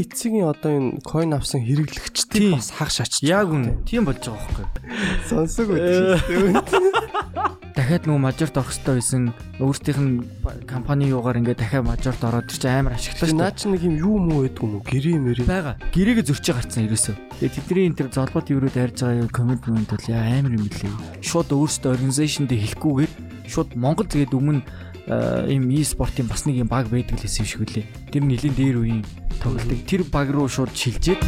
Нээцгийн одоо энэ coin авсан хэрэглэгчдийг бас хагас ачиж. Яг үн. Тийм болж байгаа байхгүй. Сонсог үү. Дахиад нөгөө мажорт орох хэрэгтэй байсан. Өөртөөх нь компани юугаар ингээд дахиад мажорт ороод чинь амар ашигтай шүү. Наа чи нэг юм юу муу гэдэг юм уу? Гэрээ мэрээ. Бага. Гэрээгээ зөрчиж гарцсан ерөөсөө. Тэгээ тэдний энэ тэр золбот евроод ярьж байгаа комент комент бол амар юм лээ. Шууд өөрсдөө организашн дээр хэлэхгүйгээр шууд Монгол тэгээд өмнө ийм e-спортын бас нэг юм баг байдаг л хэсэг шиг үлээ. Тэр нэлийн дээр үеийн тоглолтыг тэр баг руу шууд шилжээд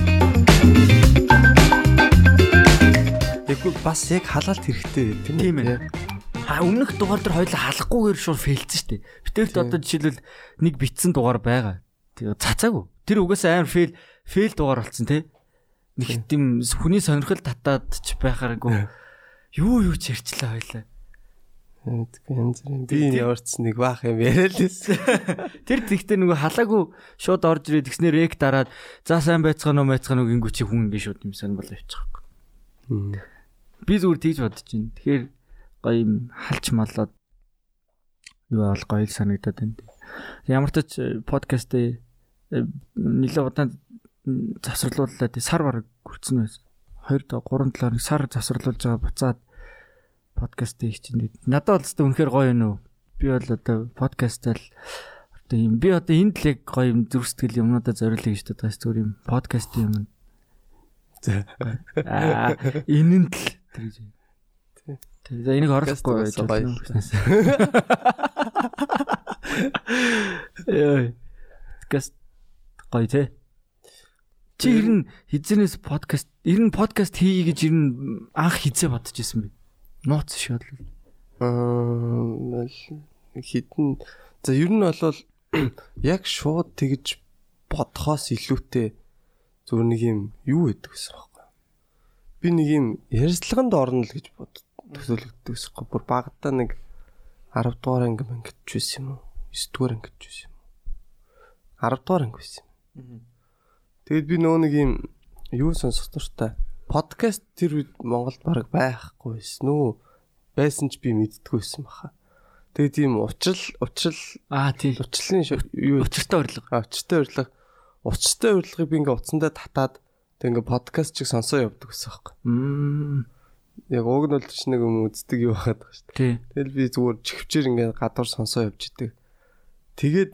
Тэгэхгүй бас яг халаалт хэрэгтэй тийм ээ. А өмнөх дугаар дээр хоёул халахгүйгээр шууд фейлцсэн шүү дээ. Битэрт одоо жишээлбэл нэг битсэн дугаар байгаа. Тэгээ цацаагүй. Тэр угаасаа амар фейл фейл дугаар болсон тий. Нэг тийм хүний сонирхол татаад ч байхааргүй. Юу юу ч ярьчлаа хоёлаа. Тэгэхгүй янз бүрийн би энэ өөрц нэг баах юм яриад лээс. Тэр тэгтээ нөгөө халаагүй шууд орж ирээд тэгснээр эк дараад за сайн байцгаана уу байцгаана уу гингүү чи хүн ингэ шууд юм сайн болоо явчихаг. Би зүгээр тэгж бодож байна. Тэгэхээр гоё юм халч малаад юу бол гоё л санагдаад байна. Ямар ч подкаст дээр нэлээд удаан завсарлууллаа тий сар бараг хүрсэн байсан. 2 3 талаар сар завсарлуулж байгаа буцаад подкастыг чинь надад бол зөв үнэхээр гоё юм уу? Би бол одоо подкастаар одоо юм би одоо энд л яг гоё юм зүрстгэл юмнуудаа зориулъя гэж бодож зүгээр юм подкаст юм. За. Аа энэ нь л тэр гэж. За энийг оруулахгүй байж байна. Яа. Подкаст гоё те. Чи ер нь хизэнээс подкаст ер нь подкаст хийе гэж ер нь анх хизээ бодож исэн бэ? Нууц шууд л. Аа хитэн за ер нь бол яг шууд тэгж бодхоос илүүтэй зүгээр нэг юм юу гэдэг гэсэн байхгүй. Би нэг юм ярилцлаганд орно л гэж бод төсөөлөгддөг гэсэн байхгүй. Бүр багадаа нэг 10 дугаар анги ангиж байсан юм уу? 9 дугаар ангиж байсан юм уу? 10 дугаар анги байсан юм. Тэгэд би нөө нэг юм юу сонсох дуртай подкаст тэр үед Монголд баг байхгүй байсан үү? Байсан ч би мэддэггүй байсан баха. Тэгээ тийм учрал учрал аа тийм учрлын юу учиртай урилга. Аа учиртай урилга. Учиртай урилгыг би ингээ утсандаа татаад тэг ингээ подкаст чиг сонсоо явдаг гэсэн байхгүй. Мм. Яг уг нь бол ч нэг юм үздэг юу байгаад байгаа шүү дээ. Тэгэл би зүгээр чихвчээр ингээ гадуур сонсоо явж идэг. Тэгээд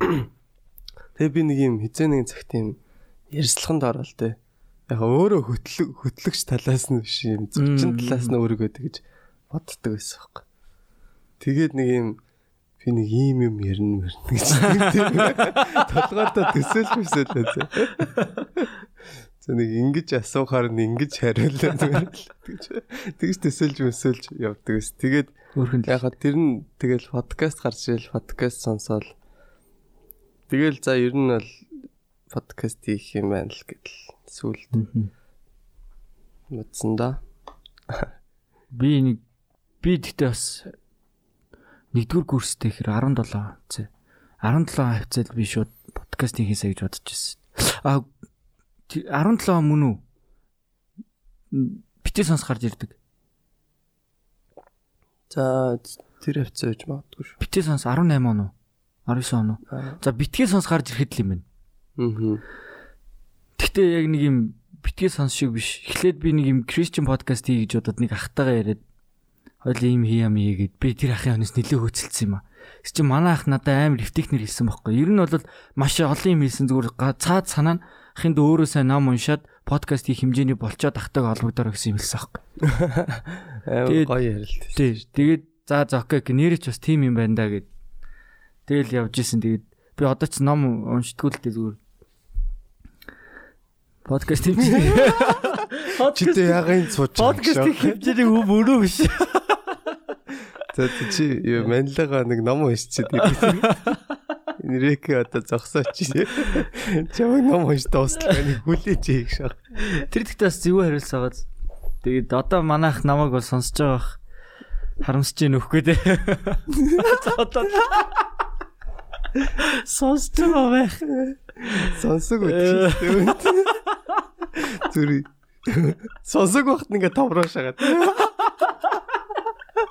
тэгээ би нэг юм хизээ нэгэн цагт юм ярьслаханд орол тээ яг өөрөө хөтлөг хөтлөгч талаас нь биш юм зөрчин талаас нь өөрийгөө тэгж боддог байсан байхгүй. Тэгээд нэг юм би нэг ийм юм ярина мэрнэ гэж толгойдоо төсөөлж өсөөлөө зэ. За нэг ингэж асуухаар нь ингэж хариуллаа тэгж тэгж төсөөлж өсөөлж явдаг ус. Тэгээд яхаа тэр нь тэгэл подкаст гарч ирэл подкаст сонсоол. Тэгэл за ер нь бол подкаст хийх юм байна л гэдэл сүлд. Мэдсэн да. Би нэг би тэгтээ бас нэгдүгээр курстэй хэр 17 хавцаа. 17 хавцаад би шууд подкаст хийхээсэ гэж бодож байсан. А 17 мөн үү? Битээ сонс гарч ирдэг. За тэр хавцаа гэж магадгүй шүү. Битээ сонс 18 он уу? 19 он уу? За битгий сонс гарч ирэхэд л юм байна. Аа. Гэхдээ яг нэг юм битгий сонс шиг биш. Эхлээд би нэг юм Christian podcast хий гэж бодоод нэг ахтайгаа яриад хойл ийм хийям хийгээд би тэр ахын хонос нэлээ хөөцөлдсөн юм аа. Гэвч чи манай ах надад амар рефтехнэр хэлсэн байхгүй. Ер нь бол маш олон юм хэлсэн зүгээр цаад санаа ахынд өөрөө сайн ном уншаад подкаст хийх хэмжээний болцоод ахтайг олбогдоор гэсэн юм хэлсэн байхгүй. Тэгээд гоё ярилт. Тий. Тэгээд за за окей нэрч бас тим юм байна да гэд. Тэгэл явж исэн. Тэгээд би одоо ч ном уншдггүй л дээ зүгээр Подкаст хэмжээ. Чи тэ ягаан сууж байгаа. Подкаст хэмжээний өв өрөө биш. За чи юу манлага нэг ном уншчихээ тийм. Нэрэг одоо зогсооч. Чамайг ном унш дуустал нэг хүлээж ийх шах. Тэр дэхтэй бас зөвөө хариулсаагаад тэгээд одоо манайх намайг бол сонсож байгаа харамсаж гин өхгүй дээ. Сонсож байгаа байх. Сонсог үү. Зүри. Сонсог багт ингээ томроо шагаад.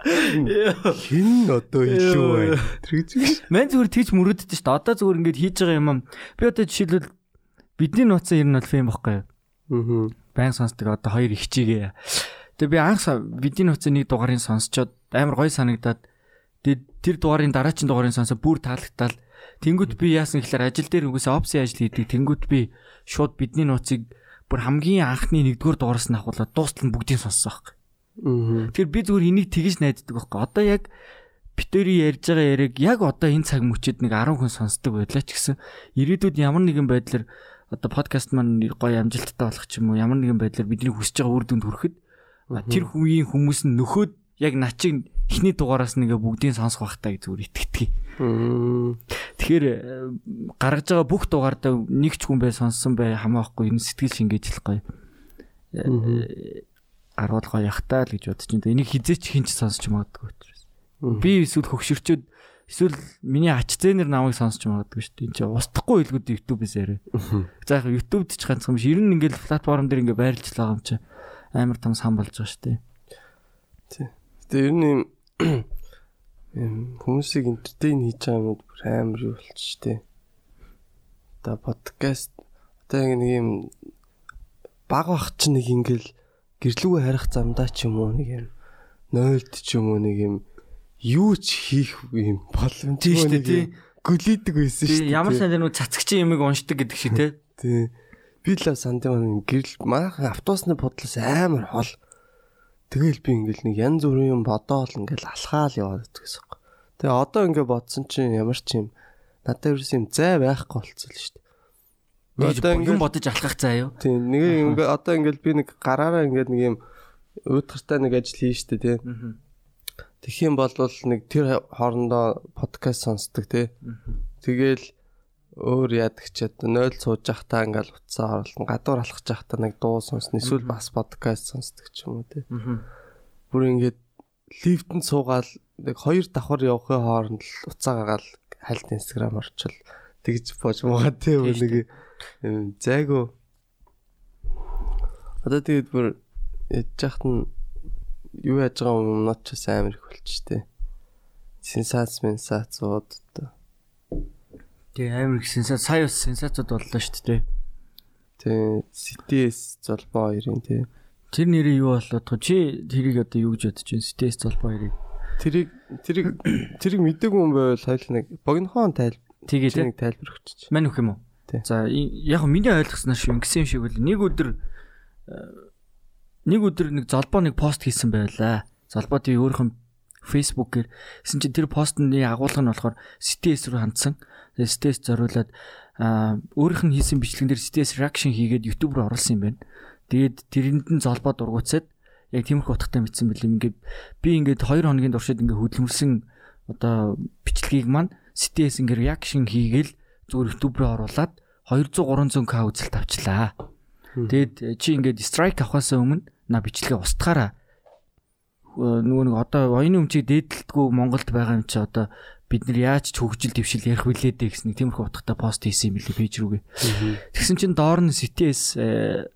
Хин одоо илүү байна. Тэр гэж. Мэн зүгээр тийч мөрөддөг шүү дээ. Одоо зүгээр ингээд хийж байгаа юм. Би одоо жишээлбэл бидний нууцсан ер нь бол фэм баггүй юу? Аа. Баян сонсдог одоо хоёр их чигээ. Тэгээ би анх бидний нууцсан нэг дугаарыг сонсчоод амар гоё санагдаад тэр дугаарын дараагийн дугаарыг сонсоод бүр таалагдтал тэнгуут би яасан гэхээр ажил дээр үгүйсээ опси ажил хийдэг. Тэнгуут би шууд бидний нууцыг бүр хамгийн анхны нэгдүгээр дугаараас нь авахулаад дуустал нь бүгдийг сонссон байхгүй. Тэгэхээр би зүгээр энийг тэгж найддаг байхгүй. Одоо яг битэрий ярьж байгаа яриг яг одоо энэ цаг мөчид нэг 10 хүн сонсдог байлаа ч гэсэн ирээдүйд ямар нэгэн байдлаар одоо подкаст маань гоё амжилттай болох ч юм уу ямар нэгэн байдлаар бидний хүсэж байгаа үр дүнд хүрэхэд тэр үеийн хүмүүс нь нөхөд яг начиг эхний дугаараас нэгэ бүгдийг сонсох байхтаа гэж зүгээр итгэдэг. Тэгэхээр э, гаргаж байгаа бүх дугаардаа нэг ч хүн бай сонссон бай хамаахгүй энэ сэтгэл шингээж л гоё. Гаруул гоё явахтаа л гэж бодож байна. Энийг хизээч хинч сонсч магадгүй учраас. Би эсвэл хөгшөрчөөд эсвэл миний ач зээнэр намайг сонсч магадгүй шүү дээ. Энд чинь устдахгүй хэлгүүд YouTube-ээс яриа. За яг YouTube-д ч ганцхан биш. Ер нь ингээл платформ дээр ингээ байрлаж байгаа юм чи амар том сан болж байгаа шүү дээ. Тий. Тэгээ ер нь хүмүүсийг энтертейн хийж байгаа юмуд бүр амар юу болчих тээ. Одоо подкаст одоо нэг юм баг бах чи нэг ингээл гэрлүүгээ харих замдаа ч юм уу нэг юм нойлд ч юм уу нэг юм юу ч хийх юм боломжтой шүү дээ, тий. гүлийдэг байсан шүү Би ямар сайн нэг цацгчийн юмыг уншдаг гэдэг шиг те. Тий. Би л сандын гэрэл манайхан автобусны бодлоос амар хол. Тэгэл би ингээл нэг янз бүрийн юм бодоол ингээл алхаал яваад гэсэн. Тэгээ одоо ингээ бодсон чинь ямар ч юм надад ерөөс юм зай байхгүй болцсон л шүү дээ. Одоо юм бодож алхах заа юу? Тийм нэг ингээ одоо ингээл би нэг гараараа ингээд нэг юм өөдгөртэй нэг ажил хийн штэ тий. Тэгэх юм бол нэг тэр хоорондоо подкаст сонсдог тий. Тэгэл өөр яадаг ч одоо 0 сууж явахтаа ингээл уцаа оролтон гадуур алхаж явахтаа нэг дуу сонсно эсвэл бас подкаст сонсдог ч юм уу тий. Бүр ингээд лифтэнд суугаал нэг хоёр давхар явахын хооронд л уцаа гагаал хальт инстаграм орчвол тэгж бож муугаа тий нэг юм зайгу Одоо тэгээд бүр ядж яхад нь юу яаж байгаа юмнууд ч бас амар их болчтой. Сенсац менсацууд Тэгээ амар их сенсац сая бас сенсацууд боллоо шүү дээ. тий CTS золбоо хоёрын тий Тэр нэрээ юу болоод тоо чи тэрийг одоо юу гэж бодож байна? CTS золбоо хоёрыг. тэрийг тэрийг тэрийг мэдээгүй юм байвал хайл нэг богинохон тайл Тэгээ те. нэг тайлбар өгч. Мань өгөх юм уу? Тий. За яг миний ойлгосноор шүү ингэсэн юм шиг үл нэг өдөр э, нэг өдөр нэг золбоо нэг пост хийсэн байлаа. Золбоо тий өөрийнх нь фейсбүүкээр гэсэн чинь тэр постны агуулга нь болохоор CTS рүү хандсан. CTS зориулаад аа өөрийнх нь хийсэн бичлэгэн дээр CTS reaction хийгээд YouTube руу оруулсан юм байна. Тэгээд тэрэнд нь золбоо дургуцаад яг тиймэрхүү утгатай мэдсэн бэлээ. Ингээд би ингээд 2 хоногийн туршид ингээд хөдөлмөрсөн одоо бичлэгийг маань CTS ингээд reaction хийгээл зүгээр YouTube руу оруулаад 200 300к үзэлт авчлаа. Тэгэд э, чи ингээд strike авахаас өмнө на бичлэгээ устгаараа нөгөө нэг одоо оюуны өмчийг дээдэлтгүй Монголд байгаа юм чи одоо бид нар яаж ч хөгжил дэвшил ярих вүлээ дээ гэсэн тиймэрхүү утгатай пост хийсэн юм билий пэйж рүүгээ. Тэгсэн чинь доор нь CTS э,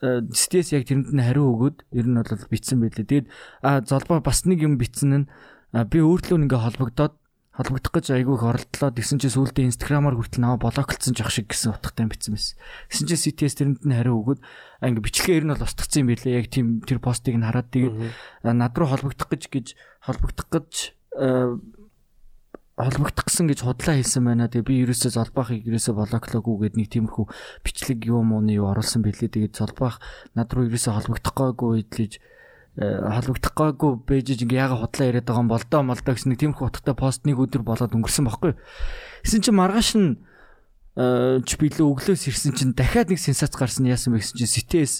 э, CTS яг тэрэнд нь хариу өгөөд ер нь бол битсэн байлээ. Тэгээд а золбоо бас нэг юм битсэн нь би өөртлөө ингээ холбогдоод холбогдох гэж айгүй их оролдлоо. Тэгсэн чинь сүүлдээ инстаграмаар хүртэл наваа блоклцсон жоох шиг гэсэн утгатай битсэн байсан. Тэгсэн чинь CTS тэрэнд нь хариу өгөөд ингээ бичлэгээ ер нь бол устгацсан юм байлээ. Яг тийм тэр постыг нь хараад тэгээд над руу холбогдох гэж гэж холбогдох гэж а, холбогдох гэсэн гэж худлаа хэлсэн байна. Тэгээ би ерөөсөө золбоохыг ерөөсөө блоклоогүй гэдэг нэг тиймэрхүү бичлэг юу мууны юу оруулсан бэлээ. Тэгээд золбоох над руу ерөөсөө холбогдохгүйгүй идэлж холбогдохгүйгүй бэжж ингээ яга худлаа яриад байгаа юм болдоо молдоо гэсэн нэг тиймэрхүү утгатай пост нэг өдөр болоод өнгөрсөн байхгүй. Гэсэн чинь маргааш нь э, ч билүү өглөөс ирсэн чинь дахиад нэг сенсац гарсан яасан бэ гэсэн чинь CTS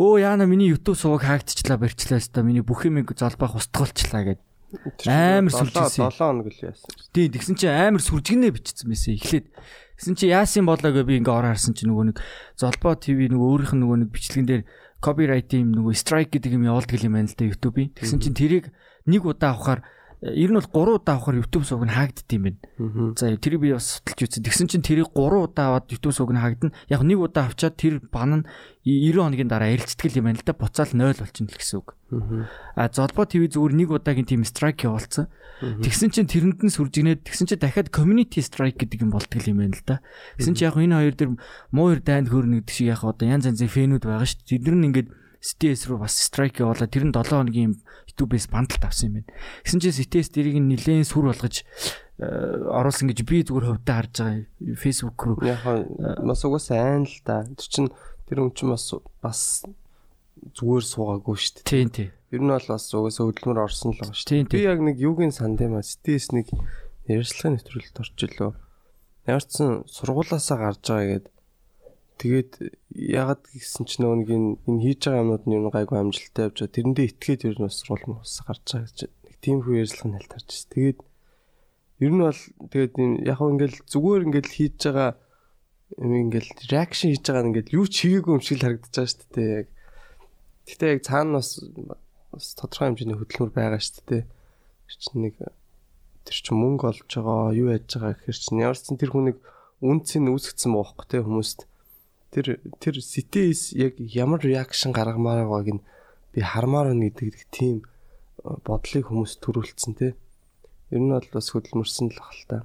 өө яана миний YouTube суваг хаагдчихлаа барьчлаа өстой миний бүх юм золбоох устгуулчлаа гэдэг Амар сүлжсэн. 7 хоног л яасан. Тий, тэгсэн чинь амар сүржигнээ бичсэн байсан. Эхлээд тэгсэн чинь яасан болоо гэ би ингээ ороо харсан чинь нөгөө нэг Золбоо ТV нөгөө өөрийнх нь нөгөө нэг бичлэгэн дээр copyright юм нөгөө strike гэдэг юм явуулдаг юм байна л да YouTube-ийн. Тэгсэн чинь тэрийг нэг удаа авахаар ер нь бол 3 удаа авахаар YouTube сувг нь хаагдд юм байна. За тэрийг би бас судалж үзсэн. Тэгсэн чинь тэрийг 3 удаа аваад YouTube сувг нь хаагдана. Яг нэг удаа авчаад тэр бан нь 90 хоногийн дараа эрэлцтгэл юм байна л да. Буцаал 0 болчихно гэсэн үг. А золбоо ТV зүгээр нэг удаагийн тийм strike явуулсан. Тэгсэн чинь тэрэнд нь сүржигнээд тэгсэн чинь дахиад community strike гэдэг юм болтгол юм байна л да. Тэгсэн чинь яг энэ хоёр дэр муу хоёр дайнд хөрнө гэдэг шиг яг одоо янз янзын фэнүүд байгаа шүү дээ. Тэд нар ингээд CTS руу бас strike явуулаад тэр нь 7 хоногийн YouTube-ээс бандалт авсан юм байна. Гэсэн чинь CTS дэрийг нэлээд сүр болгож э, оруулсан гэж би зүгээр хөвдөө харж байгаа Facebook руу. Яг бас угаасаа айн л да. Тэр чинь тэр хүн чинь бас бас зүгээр суугаагүй шүү дээ. Тийм тийм. Ер нь бол бас угаасаа хөдөлмөр орсон л байгаа шүү дээ. Би яг нэг юугийн санд юм а CTS нэг ярьцлагын нэвтрүүлэлт орчлоо. Ямар ч сан сургуулаасаа гарч байгаа гэдэг Тэгээд ягаад гэсэн чинь нөгөө нэг энэ хийж байгаа юмнууд нь юу гайгүй амжилттай явж байгаа. Тэрэндээ итгээд ер нь бас сургууль мус гарч байгаа гэж нэг тийм хүү ярьцлага нь хальтарч байна. Тэгээд ер нь бол тэгээд яг хөө ингээл зүгээр ингээл хийж байгаа юм ингээл реакшн хийж байгаа нь ингээл юу ч хийгээгүй юм шиг л харагдаж байгаа шүү дээ. Яг Гэтэ яг цаана бас бас тодорхой хэмжээний хөдөлмөр байгаа шүү дээ. Тэр чинь нэг тэр чинь мөнгө олж байгаа, юу яаж байгаа гэхэр чинь ямар ч тэр хүнийг үнцийг үүсгэсэн бохоо те хүмүүст тэр тэр CTS яг ямар реакшн гаргамаар байгааг нь би хармаар байна гэдэг тийм бодлыг хүмүүс төрүүлсэн те. Ер нь бол бас хөдөлмөрсөн л хал та.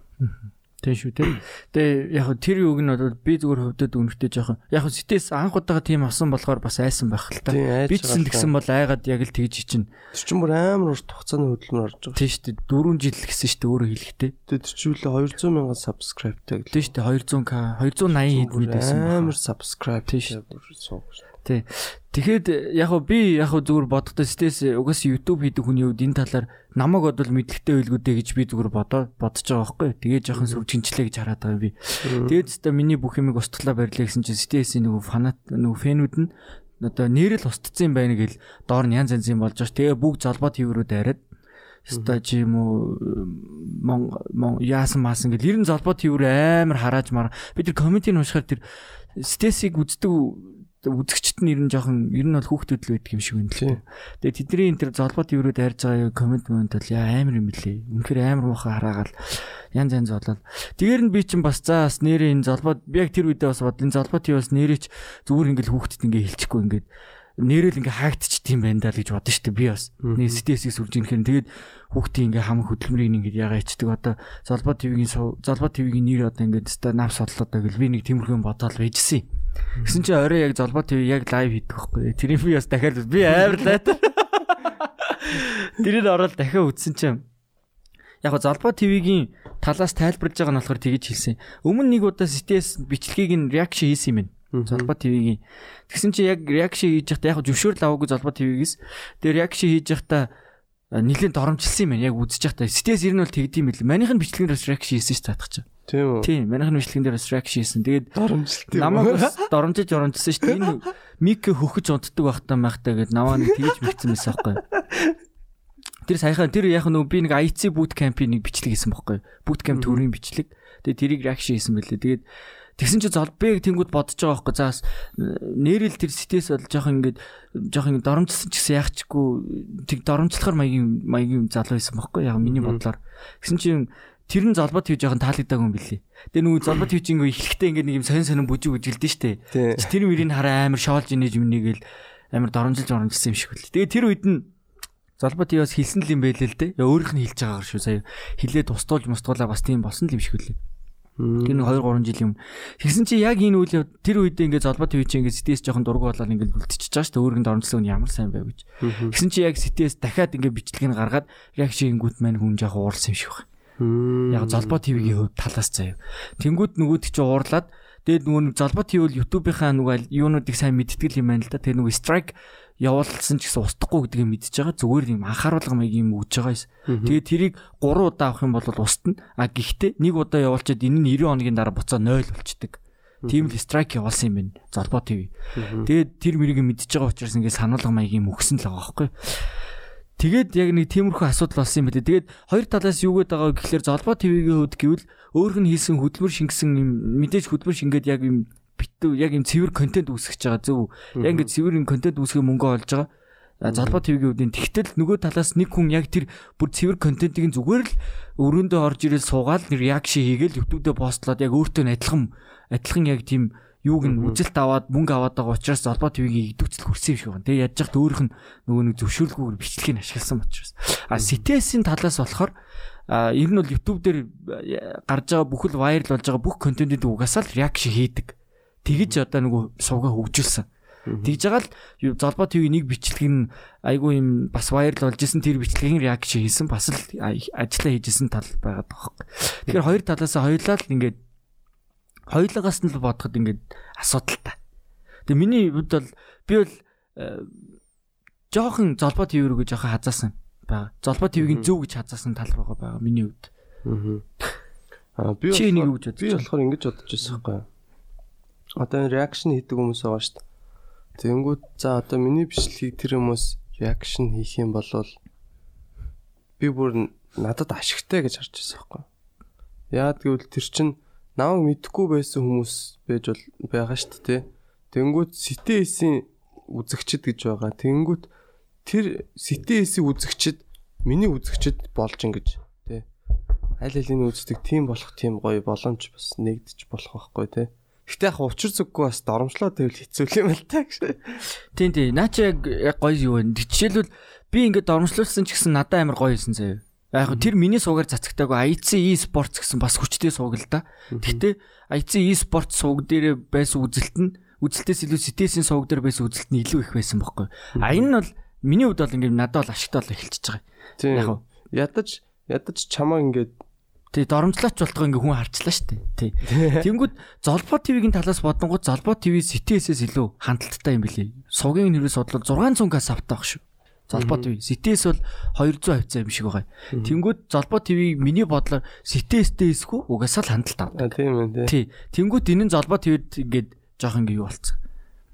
Тийм шүү тийм. Тэгээ яг тэр юуг нь бол би зүгээр хөвдөд үнэртэй жоохон яг сэтээс анх удаага тийм авсан болохоор бас айсан байх л та. Би ч гэсэн бол айгаад яг л тэгж чинь. Тэр чинь бүр амар урт хугацааны хөдөлмөр орж байгаа. Тийм шүү дээ. 4 жил гэсэн шүү дээ өөрөө хэлэхдээ. Тэгээ тэр үл 200 мянган subscribeтай гэлээ. Тийм шүү дээ 200к 280 хэд бид байсан. Амар subscribe тийм шүү дээ. Тий. Тэгэхэд яг хөө би яг хөө зүгээр бодохдоо стэс угаас YouTube хийдэг хүний хувьд энэ талаар намайг бодвол мэдлэгтэй байлгүүдээ гэж би зүгээр бодоо бодож байгаа байхгүй. Тэгээ жоохон сүржинчлээ гэж хараад байгаа би. Тэгээд өстө миний бүх юмыг устглаа барьлаа гэсэн чинь стэсийн нөгөө фанат нөгөө фэнүүд нь одоо нэрэл устцсан байна гэл доор нь янз янзын болж байгаа. Тэгээ бүгд залбаа тврүүд арайад Ста чи юм уу мон мон яасан маасан гэл 90 залбаа твэр амар харааж мар би тэр комментиг уншихаар тэр стесийг үздэг үзэгчд нь ер нь жоохон ер нь бол хүүхдүүд л байдаг юм шиг байна л. Тэгээ тэдний энэ төр золбот евроод хайрж байгаа комент момент бол яа амар юм лээ. Үнэхээр амар муухай хараагаал янз янз болол. Тэгэр нь би чинь бас за бас нэрээ энэ золбот би яг тэр үедээ бас бод энэ золбот юу бас нэрээ ч зүгээр ингээл хүүхдэд ингээ хэлчихгүй ингээд нэрэл ингээ хаагдчих тийм байна даа гэж бодсон шүү дээ би бас. Нэг стресийг сүрж инхээр тэгээд хүүхдийн ингээ хам хөдөлмөрийг ингээ ягаа ичдэг одоо золбот твгийн золбот твгийн нэр одоо ингээ ста навс бодлоо гэл би нэг тиймэрхүү бодоод байжсэн. Гэсэн чи орой яг золбоо ТV яг лайв хийдэг байхгүй. Тэрийг би бас дахиад би амар лайтар. Тэрийг ороод дахиад үзсэн чинь яг го золбоо ТV-гийн талаас тайлбарлаж байгаа нь болохоор тэгэж хэлсэн. Өмнө нэг удаа CTS бичлэгийг нь реакшн хийсэн юм байна. Золбоо ТV-гийн. Тэгсэн чи яг реакшн хийж байхдаа яг зөвшөөрөл аваагүй золбоо ТV-гээс. Тэгээ реакшн хийж байхдаа нэлээд доромжилсан юм байна. Яг үзэж байхдаа CTS ер нь бол тэгдэм байл. Манийх нь бичлэгээр реакшн хийсэн ш чинь. Тийм үү. Тийм, манайхны бичлэгэн дээр strike хийсэн. Тэгээд доромжилт. Намайг доромжиж оромжсон шүү дээ. Энэ мик хөхөж унтдаг байхдаа майхтаа гээд наваа нэг тэгж мэгцэн байсан байхгүй. Тэр саяхан тэр яг нөгөө би нэг IC boot camp-ийн нэг бичлэг хийсэн байхгүй. Boot camp төрийн бичлэг. Тэгээд тэрийг reaction хийсэн байлээ. Тэгээд Тэгсэн чи золбыг тэнгууд бодож байгаа байхгүй. Заас нэрэл тэр ситэс бол жоох ингээд жоох ингээд доромжсон ч гэсэн яахчгүй тэг доромжлохоор маягийн маягийн залуу байсан байхгүй. Яг миний бодлоор. Тэгсэн чинь тэр нь золбот хийж жоохон таалагдаагүй юм билий. Тэгээ нөгөө золбот хийж ингээ эхлэхдээ ингээ нэг юм сонин сонин бүжиг үжилдэн штэ. Тэр мөрийг хараа амар шоолж инеж юмнийгэл амар доромжилж оромжилсан юм шиг үлээ. Тэгээ тэр үед нь золбот яас хэлсэн л юм байлээ л дээ. Яа өөрийнх нь хэлж байгаагаар шүү сая. Хилээ тустуулж мустуулаа бас тийм болсон л юм шиг үлээ. Тэр нэг 2 3 жил юм. Тэгсэн чи яг энэ үйл тэр үед ингээ золбот үе чи ингээ сэтээс жоохон дургу болоод ингээ үлдчихэж байгаа шүү дээ. Өөргөнд оромжлог нь ямар сайн байв гэж. Тэгсэн чи яг сэтээс дахиад ингээ бичлэг нь гаргаад яг шингүүт маань хүн жоохон уурсан юм шиг байна. Яг золбоо ТV-ийн хувьд талаас заяа. Тэнгүүд нөгөөд чи уурлаад тэгээд нөгөө золбоо ТV бол YouTube-ийнхаа нөгөө юунуудыг сайн мэдтгэл юм байна л да. Тэгээд нөгөө strike явуулсан ч гэсэн устдахгүй гэдгийг мэдчихэж байгаа. Зүгээр юм анхааруулга маяг юм өгж байгаа юм. Тэгээд тэрийг 3 удаа авах юм бол устна. А гэхдээ нэг удаа явуулчаад энэ нь 90 хоногийн дараа буцаа 0 болчдөг. Тийм л страйк явуулсан юм байна. Золбоо ТV. Тэгээд тэр мэрийг мэдчихэж байгаа учраас ингээд сануулга маяг юм өгсөн л байгаа байхгүй. Тэгээд яг нэг тиймэрхүү асуудал болсон юм байна. Тэгээд хоёр талаас юу гээд байгаа гэхэлэр золбоо ТV-ийн хувьд гэвэл өөрх нь хийсэн хөдөлмөр шингэсэн юм мэдээж хөдөлмөр шингээд яг юм битүү яг юм цэвэр контент үүсгэж байгаа зөв. Яг ингээд цэвэр контент үүсгэх мөнгө олж байгаа. залбаа твгийн үдийн тэгтэл нөгөө талаас нэг хүн яг тэр бүр цэвэр контентыг зүгээр л өрөөндөө орж ирэл суугаад реакшн хийгээл YouTube дээр постлоод яг өөртөө адилхан адилхан яг тийм юуг нь үжилт аваад мөнгө аваад байгаа учраас залбаа твгийн идэвхцэл хүрсэн юм шиг байна. Тэгээ яаж яхад өөрөх нь нөгөө нэг зөвшөөрлгүйгээр бичлэгийг ашигласан учраас. А CTS-ийн талаас болохоор а ер нь бол YouTube дээр гарч байгаа бүхэл вайрал болж байгаа бүх контентууд угаасаа л реакшн хийдэг. Тэгэж одоо нөгөө сувга хөгжүүлсэн. Тэгж байгаа л золбоо ТV нэг бичлэг нь айгүй юм бас вайрал болж исэн тэр бичлэгийн реакшн хийсэн бас л ажиллаа хийжсэн тал байгаад байгаа хэрэг. Тэгэхээр хоёр талаас хоёулаа л ингээд хоёулагаас нь л бодоход ингээд асуудалтай. Тэгээ миний хувьд бол би бол э, жоохон золбоо рүү жоохон хазаасан байгаа. Золбоо ТV-гийн зөв гэж хазаасан тал байгаа байгаа миний хувьд. Аа би би болохоор ингэж бодож байсан байхгүй. Одоо энэ реакшн хийдэг хүмүүс байгаа шүү дээ. Тэнгүүд за одоо миний бичлэгийг тэр хүмүүс реакшн хийх юм бол би бүр надад ашигтай гэж харж байсан байхгүй. Яад гэвэл тэр чин намайг мэдхгүй байсан хүмүүс байж бол байгаа шүү дээ. Тэнгүүд CTS-ийн үзэгчд гэж байгаа. Тэнгүүд тэр CTS-ийн үзэгчд миний үзэгчд болж ингэж тий. Аль алины үздэг тийм болох тийм гоё боломж бас нэгдэж болох байхгүй тий. Гэтэ яг учир зүггүй бас доромжлоо тэгвэл хэцүү юм л та гэж. Тийм тийм. Наа чи яг гоё юу вэ? Жишээлбэл би ингээд доромжлуулсан ч гэсэн надад амар гоё юмсан заяа. Яг тэр миний суугаар цацагтаагүй IC e-sport гэсэн бас хүчтэй сууг л да. Гэхдээ IC e-sport сууг дээр байсан үзэлт нь үзэлтээс илүү CTS-ийн сууг дээр байсан үзэлт нь илүү их байсан бохоггүй. А энэ нь бол миний хувьд бол ингээд надад бол ашигтай бол эхэлчихэж байгаа. Яг ядаж ядаж чамаа ингээд Тий доромжлооч болтгоо ингээ хүн харчлаа шүү дээ. Тий. Тэнгүүд Золбоо ТV-гийн талаас бодонгууд Золбоо ТV CTS-ээс илүү хандлттай юм билий. Сугийн нэрээс бодлоо 600к автаах шүү. Золбоо ТV CTS бол 200 хавцаа юм шиг байгаа. Тэнгүүд Золбоо ТV миний бодлоор CTS-тэй эсгүй угаасаа л хандлт авдаг. Тийм ээ тий. Тэнгүүд энэ нь Золбоо ТV-д ингээд жоох ингээ юу болцсон.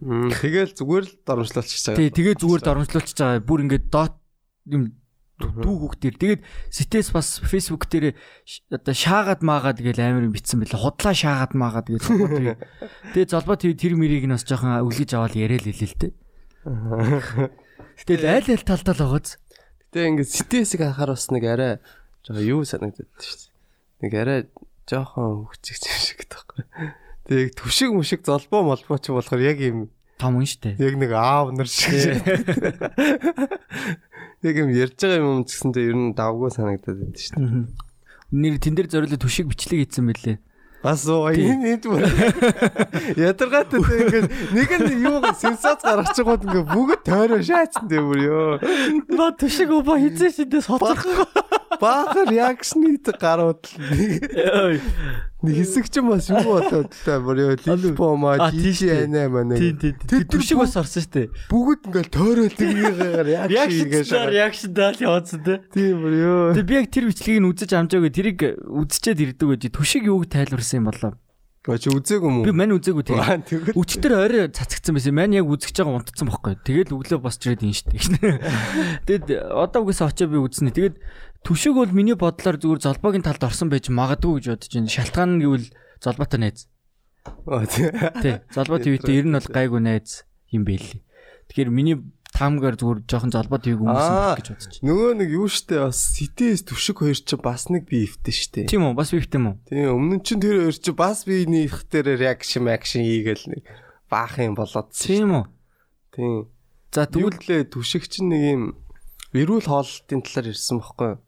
Тэгэл зүгээр л доромжлуулчихж байгаа. Тий, тэгээ зүгээр доромжлуулчихж байгаа. Бүр ингээд дот юм дүү хүүхдэр. Тэгээд ситэс бас Facebook дээр одоо шаагаад маагаад гээл амар юм битсэн байлаа. Худлаа шаагаад маагаад гээл. Тэгээд золбоо тэр тэр мэрийг нь бас жоохон өвлөж аваад яриад хэлээ л дээ. Тэгэл аль аль талдаа л байгааз. Гэтэ ингээд ситэсийг анхаар бас нэг арай жоохон юу санагдаад шүү дээ. Нэг арай жоохон хүчигч юм шиг таахгүй. Тэг түшиг мүшиг золбоо молбоо ч болохоор яг юм том хүн штэ. Яг нэг аав нар шиг. Яг юм ярьж байгаа юм гэсэндээ ер нь давгүй санагдаад байд дээ. Нэр тэн дээр зориулаад төшиг бичлэг хийсэн байлээ. Бас энэ энэ бүр ядаргаатай ингээд нэг нь юу сенсац гаргаж байгаад ингээд бүгд тойроо шаацсан дээ бүр ёо. Ба төшиг өвө хийсэн шидээс хоцорхгүй. Баахар реакшны гарууд л нэг хэсэг ч бас юу болоод та бүр ёо лилбо маа тийш яана маа нэг. Тэр төшиг бас орсон штэ. Бүгд ингээд тойроо тэгнийгээр реакшн хийгээш. Реакшн даал яваадсан. Тийм бүр ёо. Тэг би яг тэр бичлэгийг нь үзэж амжаагүй тэрийг үзчихэд ирдэг байж төшиг юуг тайлбарсан юм болоо. Бач үзээгүй юм уу? Би мань үзээгүй тэгээ. Өчтөр орой цацгдсан байсан. Мань яг үзэж байгаа унтцсан бохгүй. Тэгэл өглөө босч ирээд ин штэ. Тэгэд одоо үгээс очоо би үзнэ. Тэгэд Түшиг бол миний бодлоор зүгээр золбоогийн талд орсон байж магадгүй гэж бодож байна. Шалтгаан нь гэвэл золбоотой найз. Тий. Золбоо твитээ ер нь бол гайгүй найз юм байли. Тэгэхээр миний таамгаар зүгээр жоохон золбоо твиг өмсөн гэж бодож байна. Нөгөө нэг юу штэ бас CTS түшиг хоёр ч бас нэг би ивтэй штэ. Тийм үү? Бас би ивтэй юм уу? Тийм өмнө чин тэр хоёр ч бас биений их дээр реакшн акшн хийгээл нэг баах юм болоод. Тийм үү? Тийм. За тэгвэл түшиг чинь нэг юм эрүүл хооллолтын талаар ирсэн бохгүй юу?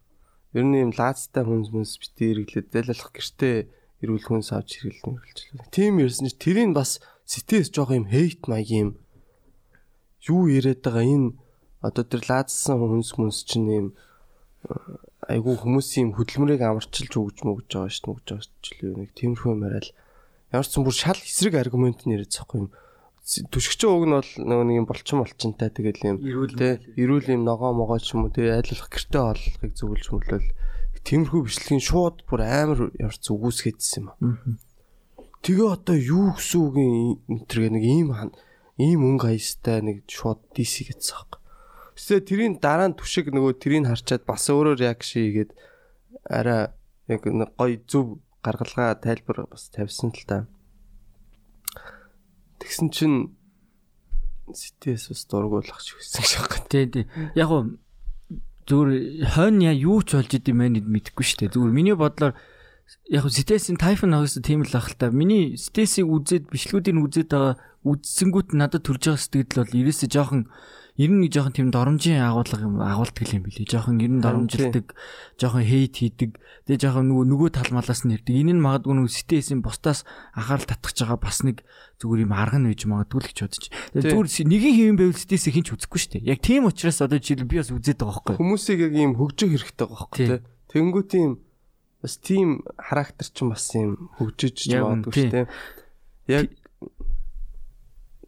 Ер нь юм лаацтай хүн хүнс бити хэрэглээд дайлалах гэртээ эрүүл хүнс авч хэрэглэн хэрэглэж. Тийм ярьсан чи тэрийг бас сэтээс жоох юм хейт маягийн юм юу яриад байгаа энэ одоо тэр лаацсан хүнс хүнс чинь юм айгүй хүмүүсийн хөдөлмөрийг амарчилж өгж мөгж байгаа шүү дээ мөгж байгаа ч л нэг тиймэрхүү юм яриад ямар ч юм бүр шал эсрэг аргумент нэрэж захгүй юм түшигч уг нь бол нөгөө нэг юм болчин болчинтай тэгэл юм те эрүүл юм ногоо могоо ч юм уу те айлуулах гэрте олохыг зөвлөж мөглөл тиймэрхүү бичлэгийн шууд бүр амар ярц үгүйсгэжсэн юм аа. Тэгээ одоо юу гэсэн үг юм тэргээ нэг ийм ийм өнгө хаястай нэг шууд DC гэсэн хэрэг. Тэсээ тэрийн дараа нь түшиг нөгөө тэрийг харчаад бас өөрөө реакшн хийгээд арай яг гоё зөв гаргалгаа тайлбар бас тавьсан л та. Тэгсэн чинь бас дургуулах ч гэсэн шахах. Тий, тий. Яг уу зүгээр хойно яа юу ч болж идэм байх мэдэхгүй шүү дээ. Зүгээр миний бодлоор яг стэсийн тайфон хагас тийм л ах л та. Миний стэсийг үзээд бичлэгүүдийг үзээд байгаа үзсэнгүүт надад төрж байгаа сэтгэл бол ерөөсөө жоохон ер нь жоохон тийм доромжийн агуулга юм агуулдаг юм билий. Жоохон ер нь доромжилдаг, жоохон хейт хийдэг. Тэгээ жоохон нөгөө нөгөө тал малаас нь ирдэг. Энэ нь магадгүй нөгөө стэйсийн бусдаас анхаарал татгаж байгаа бас нэг зүгээр юм арга нь байж магадгүй л гэж бодож. Зүгээр нэгийн хэвэн байвал стэйсийг хинч үзэхгүй шүү дээ. Яг тийм учраас одоо жишээл би бас үзээд байгаа байхгүй. Хүмүүсийг яг ийм хөгжих хэрэгтэй байгаа байхгүй. Тэнгүү тийм бас тийм характер ч бас юм хөгжиж магадгүй шүү дээ. Яг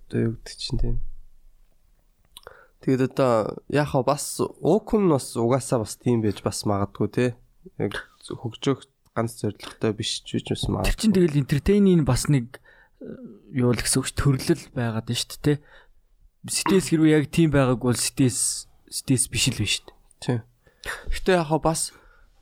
одоо юу гэдэг чинь тийм Тэгээд одоо яхаа бас уукум бас угаасаа бас тийм байж бас магадгүй те. Яг хөгжөөх ганц зорилготой биш ч гэж бас магадгүй. Чинь тэгэл entertaining бас нэг э, юу л гэсэн үг төрлөл байгаад нь шүү дээ те. Стэс хэрвээ яг тийм байгааг бол стэс стэс биш л биш шүү дээ. Тийм. Гэтэ яхаа бас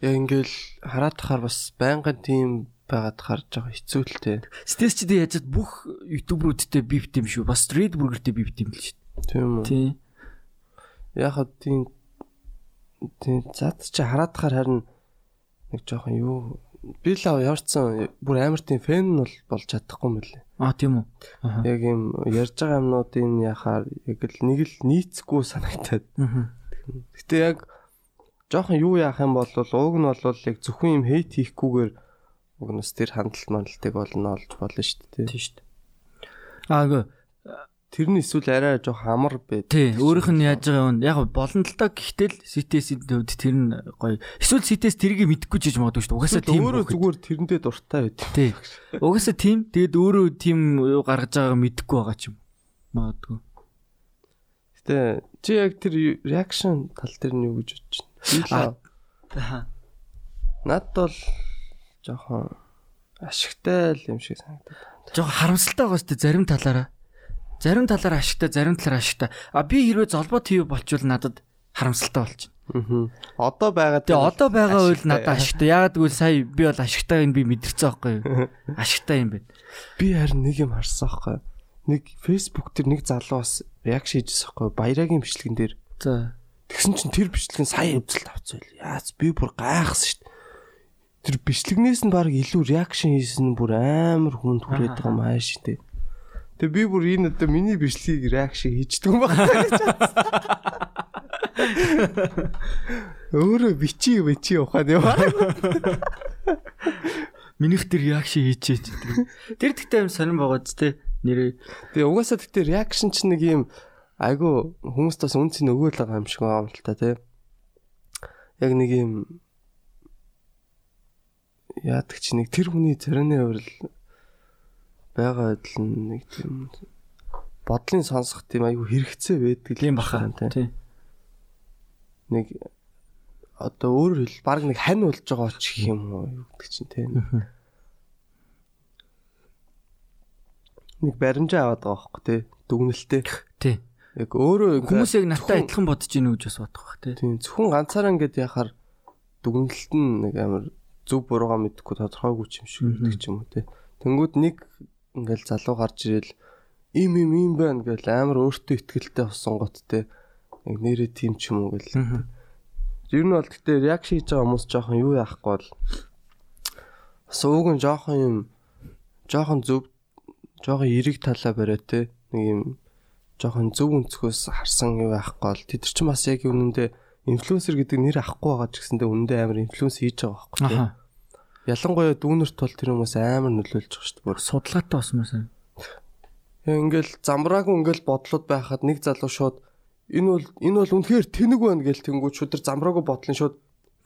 яг ингээл хараад тахаар бас байнгын тийм байгаад харж байгаа хэцүү л те. Стэс чи яаж бүх ютуберүүдтэй бивт юм шүү. Бас Red Burger-тэй бивт юм л шүү. Тийм үү. Тийм яг хаа тийм тийм зад чи хараадахаар харин нэг жоохон юу би л яварцсан бүр амар тийм фэн нь бол болж чадахгүй юм лээ. Аа тийм үү. Яг юм ярьж байгаа юмнуудын яхаар яг л нэг л нийцэхгүй санагтаад. Гэтэ яг жоохон юу яах юм бол ууг нь бол яг зөвхөн юм хейт хийхгүйгээр уг нь тэр хандлт мандалтыг болно олж болно шүү дээ. Тийм шүү дээ. Аа Тэр нь эсвэл арай жоох амар байд. Тий, өөрийнх нь яаж байгаа юм. Яг болно л та гэхдээ л CTS-ийн төвд тэр нь гоё. Эсвэл CTS тэрийг мэдэхгүй ч гэж магадгүй шүү дээ. Угаасаа тийм өөрөө зүгээр тэрэндээ дуртай байд. Тий. Угаасаа тийм. Тэгэд өөрөө тийм юу гаргаж байгааг мэдэхгүй байгаа ч юм. Магадгүй. Гэтэ чи яг тэр reaction тал дээр нь юу гэж бодож байна? Аа. Над бол жоохон ашигтай л юм шиг санагдаад. Жоохон харамсалтай байгаа шүү дээ зарим талаараа. Зарим талаар ашигтай, зарим талаар ашигтай. А би хэрвээ золбоо ТV болчвол надад харамсалтай болчихно. Аа. Одоо байгаа. Тэгээ одоо байгаа үйл надад ашигтай. Яагаад гэвэл сая би бол ашигтай юм би мэдэрсэн байхгүй юу? Ашигтай юм байна. Би харин нэг юм харсан байхгүй юу? Нэг Facebook дээр нэг залуу бас реакшн хийжсэн байхгүй юу? Баярагийн бичлэгэн дээр. За. Тэгсэн чинь тэр бичлэг нь сая үзэлт авцсан байл. Яац би бүр гайхсан шүү дээ. Тэр бичлэгнээс нь баг илүү реакшн хийсэн бүр амар хүнд хүрээд байгаа юм ааш шүү Тэгээ би бүр энэ одоо миний бичлэгийг реакшн хийждэг юм байна. Өөрөө бичи бичи ухаад яваа. Минийх тэр реакшн хийчээ. Тэр тэгтээ юм сонирн байгаа ч те нэрээ. Тэгээ угаасаа тэгтээ реакшн ч нэг юм айгу хүмүүст бас үнцэн өгөөл байгаа юм шиг байгаа юм л та те. Яг нэг юм яадаг чи нэг тэр хүний царины хувирал байгаа адил нэг тийм бодлын сонсох тийм айгүй хэрэгцээ байдаг юм баха тийм. Нэг одоо өөрөөр хэл баг нэг хань болж байгаа гэх юм уу юу гэдэг чинь тийм нэг баримжаа аваад байгаа хөөхгүй тий дүгнэлтээ. Тий. Яг өөрөө хүмүүс яг натаа адилхан бодож ийн гэж бас бодох бах тий тийм зөвхөн ганцаараа ингэж яхаар дүгнэлт нь нэг амар зөв буруугаа мэдэхгүй тодорхойгүй юм шиг гэдэг ч юм уу тий тэнгүүд нэг ингээл залуу гарч ирэл им им им байна гэл амар өөртөө ихтгэлтэй болсон готтэй яг нэрээ тийм ч юм уу гэл. Ер нь бол гэтээ реакшн хийж байгаа хүмүүс жоохон юу яахгүй бол бас ууг нь жоохон юм жоохон зөв жоохон эрэг талаа бариад те нэг юм жоохон зөв өнцгөөс харсан юу яахгүй бол тэд нар ч бас яг үнэндээ инфлюенсер гэдэг нэр авахгүй байгаа ч гэсэндээ үнэндээ амар инфлюенс хийж байгаа байхгүй те. Ялангуяа дүүнерт бол тэр хүмүүс амар нөлөөлж байгаа шүү дээ. Бүр судалгаатай басмаа сайн. Яа ингээл замбраагүй ингээл бодлоод байхад нэг залуу шууд энэ бол энэ бол үнэхээр тэнэг байна гээл тэнгууд шууд тэр замбраагүй бодлын шууд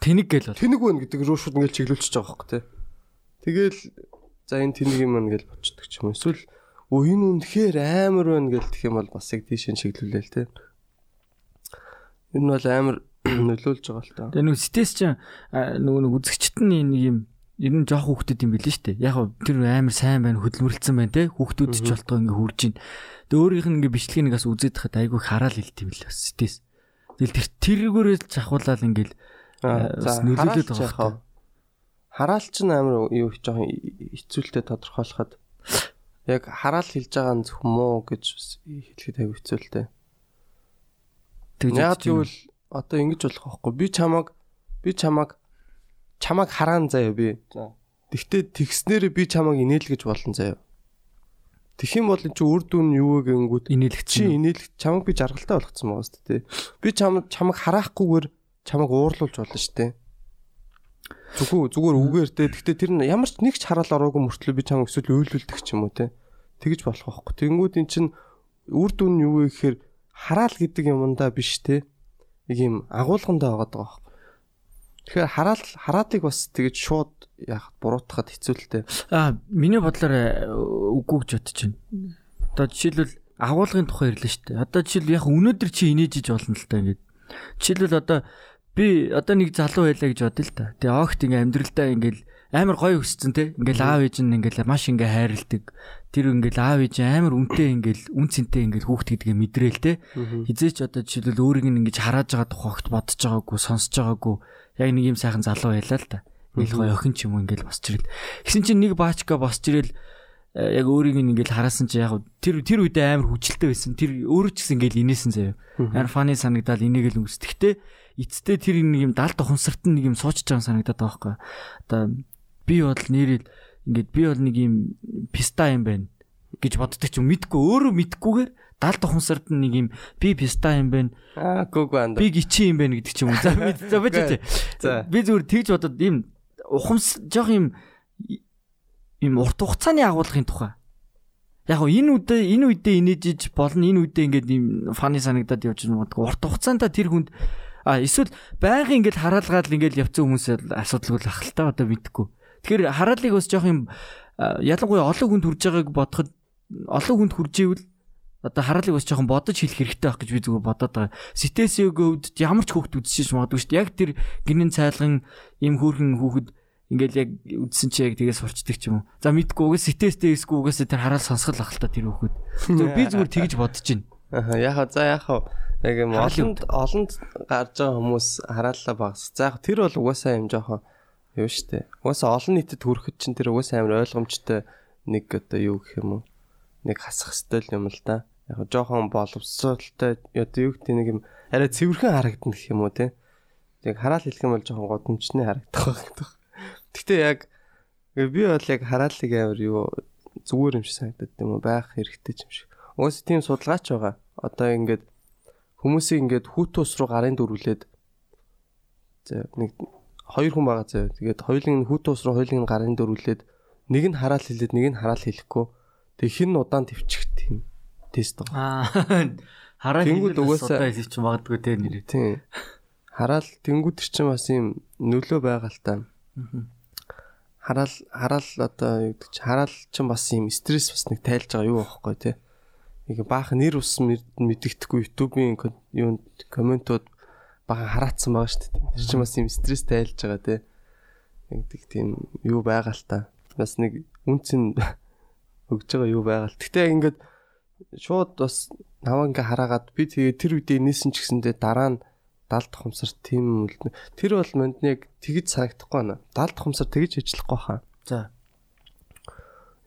тэнэг гээл бол. Тэнэг байна гэдэг рүү шууд ингээл чиглүүлчихэж байгаа байхгүй тий. Тэгэл за энэ тэнэг юм байна гээл болчдөг ч юм. Эсвэл өө энэ үнэхээр амар байна гээл тэх юм бол бас яг тийш чиглүүлээл тий. Энэ бол амар нөлөөлж байгаа л та. Тэгээ нэг стресс чинь нөгөө нэг үзэгчт нь нэг юм ер нь жоох хүүхдүүд юм билээ шүү дээ. Яг тэр амар сайн байна, хөдөлмөрлөсөн байна те. Хүүхдүүд ч болтгоо ингээ хурж ийн. Тэгээ өөрийнх нь ингээ бичлэгийг бас үзээд хахад айгүй хараал юм л бас стресс. Тэгэл тэр тэргүүрээ чахуулаад ингээл бас нөлөөлөд байгаа. Хараал ч амар юу жоохон хэцүүлтэй тодорхойлоход яг хараал хэлж байгаа нь зөвхөн муу гэж хэлэхэд аягүй хэцүү л дээ. Яг гэвэл одоо ингэж болох байхгүй. Би чамаг би чамаг чамаг хараан заяа би. Тэгтээ тэгснээр би чамаг инээлгэж болно заяа. Тэгэх юм бол чи үр дүн юу вэ гэнгүүт инээлгч чи инээлгч чамаг би жаргалтай болгоцсон байгаа шүү дээ. Би чам чамаг хараахгүйгээр чамаг уурлуулж болно шүү дээ. Зүгээр зүгээр үгээр те. Гэхдээ тэр нь ямар ч нэг ч хараал ороогүй мөртлөө би чамаг эсвэл уйлуулдаг ч юм уу те. Тэгж болох байхгүй. Тэнгүүд эн чин үр дүн юу вэ гэхээр хараал гэдэг юмдаа биш те. Нэг юм агуулгандаа байгаа даа. Тэгэхээр хараал хараалыг бас тэгж шууд яах буруутахад хэцүү л те. Аа миний бодлоор э, үгүй гэж бодож байна. Одоо жишээлбэл агуулгын тухай ирлээ шүү дээ. Одоо жишээл яг өнөөдөр чи инээж иж болно л та ингээд. Жишээлбэл одоо би одоо нэг залуу байлаа гэж бодъё л та. Тэгээ огт ингээ амьдралдаа ингээл амар гоё өссөн те. Ингээл аав ээж нь ингээл маш ингээ хайрладаг. Тэр ингээл аав ээж амар үнтэй ингээл үн цэнтэй ингээл хүүхд гэдгээ мэдрээл те. Хизээч одоо жишээлбэл өөрийг нь ингэж хараад байгаа тухайд бодож байгаагүй, сонсож байгаагүй. Яг нэг юм сайхан залуу байлаа л та. Ингээл гоё охин ч юм уу ингээл босч ирэл. Гэсэн чинь нэг баачка босч ирэл яг өөрийг нь ингээл хараасан чи яг тэр тэр үедээ амар хүчилтэй байсан. Тэр өөрөө ч гэсэн ингээл инээсэн заяа. Амар фаны санагдал инээгээл өнгөс. Тэгтээ эцтэй тэр нэг юм далд ухамсарт нэг юм суучж байгаа санагдаад байгаа байхгүй. Одоо би бол нэрэл ингээд би бол нэг юм писта юм байна гэж боддог ч юм мэдгүй өөрөө мэдгүйгээр далд ухамсарт нэг юм би писта юм байна. Аа гүг анда. Би гिची юм байна гэдэг ч юм уу. За би за бич тий. Би зүгээр тэгж бодоод юм ухамс жоох юм юм урт хугацааны агуулгын тухай яг гоо энэ үедээ энэ үедээ инээжиж болно энэ үедээ ингээд юм фаны санагдаад явж байгаа. Урт хугацаанд тэр хүнд А эсвэл байнга ингээл хараалгаад ингээл явцсан хүмүүс асуудалгүй л ах л та одоо мэдхгүй. Тэгэхээр хараалыг бас жоох юм ялангуяа олон хүнд хүрж байгааг бодоход олон хүнд хүрж ивэл одоо хараалыг бас жоохон бодож хэлэх хэрэгтэй байх гэж би зүгээр бодоод байгаа. Ситесиогөө үдд ямар ч хүүхд үдсэж магадгүй шүү дээ. Яг тэр гинэн цайлган им хүүхэн хүүхэд ингээл яг үдсэн чи яг тэгээс сурчдаг ч юм уу. За мэдгүй угс ситестэй эсгүй угс тэр хараал сонсгол ах л та тэр хүүхэд. Би зүгээр тэгж бодож байна. Аа яхаа за яхаа Яг юм олонд олонд гарч байгаа хүмүүс хараалаа багс. За яг тэр бол угаасаа юм жоохон юу штэ. Угаасаа олон нийтэд хүрэхэд чинь тэр угаасаа амар ойлгомжтой нэг одоо юу гэх юм уу? Нэг хасах стил юм л да. Яг жоохон боловсролтой одоо юу гэдэг нэг юм арай цэвэрхэн харагдана гэх юм уу те. Яг хараал хэлэх юм бол жоохон годомчны харагдах байх. Гэтэ яг би бол яг хараалыг амар юу зүгээр юм шиг санагдаад юм уу байх хэрэгтэй юм шиг. Угаасаа тийм судалгаач байгаа. Одоо ингээд хүмүүсийг ингээд хүүт ус руу гарын дөрвөлээд нэг хоёр хүн байгаа заяа. Тэгээд хоёулын хүүт ус руу хоёулын гарын дөрвөлээд нэг нь хараал хэлээд нэг нь хараал хэлэхгүй. Тэг хин удаан твчих тийм тест байгаа. Аа хараал хэлээд угаасаа хэлчих чинь магадгүй те нэрээ. Тийм. Хараал тэнгууд чинь бас юм нөлөө байгаа л та. Хараал хараал одоо юу гэдэг чи хараал чинь бас юм стресс бас нэг тайлж байгаа юу байхгүй те нэг баах нэр ус мэддэхгүй YouTube-ийн юу комментууд бага хараацсан байгаа шүү дээ. Тэр чинь бас юм стресс тайлж байгаа те. Нэгдэг тийм юу байгаа л та. Бас нэг үнцэн өгж байгаа юу байгаа л. Гэтэ ингээд шууд бас наваа ингээ хараагаад би тэгээ тэр үедээ нээсэн ч гэсэндээ дараа нь далд тухамсар тийм үлдэн. Тэр бол манд яг тэгж санагдахгүй байна. Далд тухамсар тэгж ажиллахгүй хаа. За.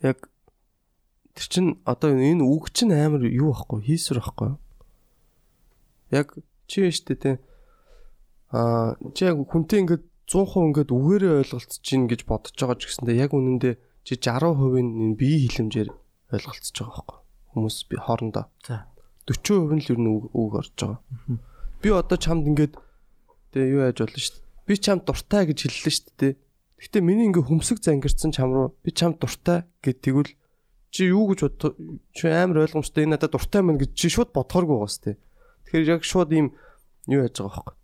Яг Тэр чин одоо энэ үг чин амар юу байхгүй хийсвэр байхгүй. Яг чи штэ те. Аа чи яг хүнтэй ингээд 100% ингээд үгээрээ ойлголцож гин гэж бодож байгаа ч гэсэндээ яг үнэндээ чи 60% нь бие хилэмжээр ойлголцож байгаа байхгүй. Хүмүүс би хоорондоо. За. 40% нь л ер нь үг орж байгаа. Би одоо чамд ингээд тэгээ юу яаж болно штэ. Би чамд дуртай гэж хэллээ штэ. Гэтэ миний ингээ хөмсөг зангирсан чам руу би чамд дуртай гэд тэгвэл чи юу гэж бод чи амар ойлгомжтой энэ надад дуртай мэн гэж чи шууд бодохоргүй байгаас тээ. Тэгэхээр яг шууд ийм юу яаж байгаа байхгүй.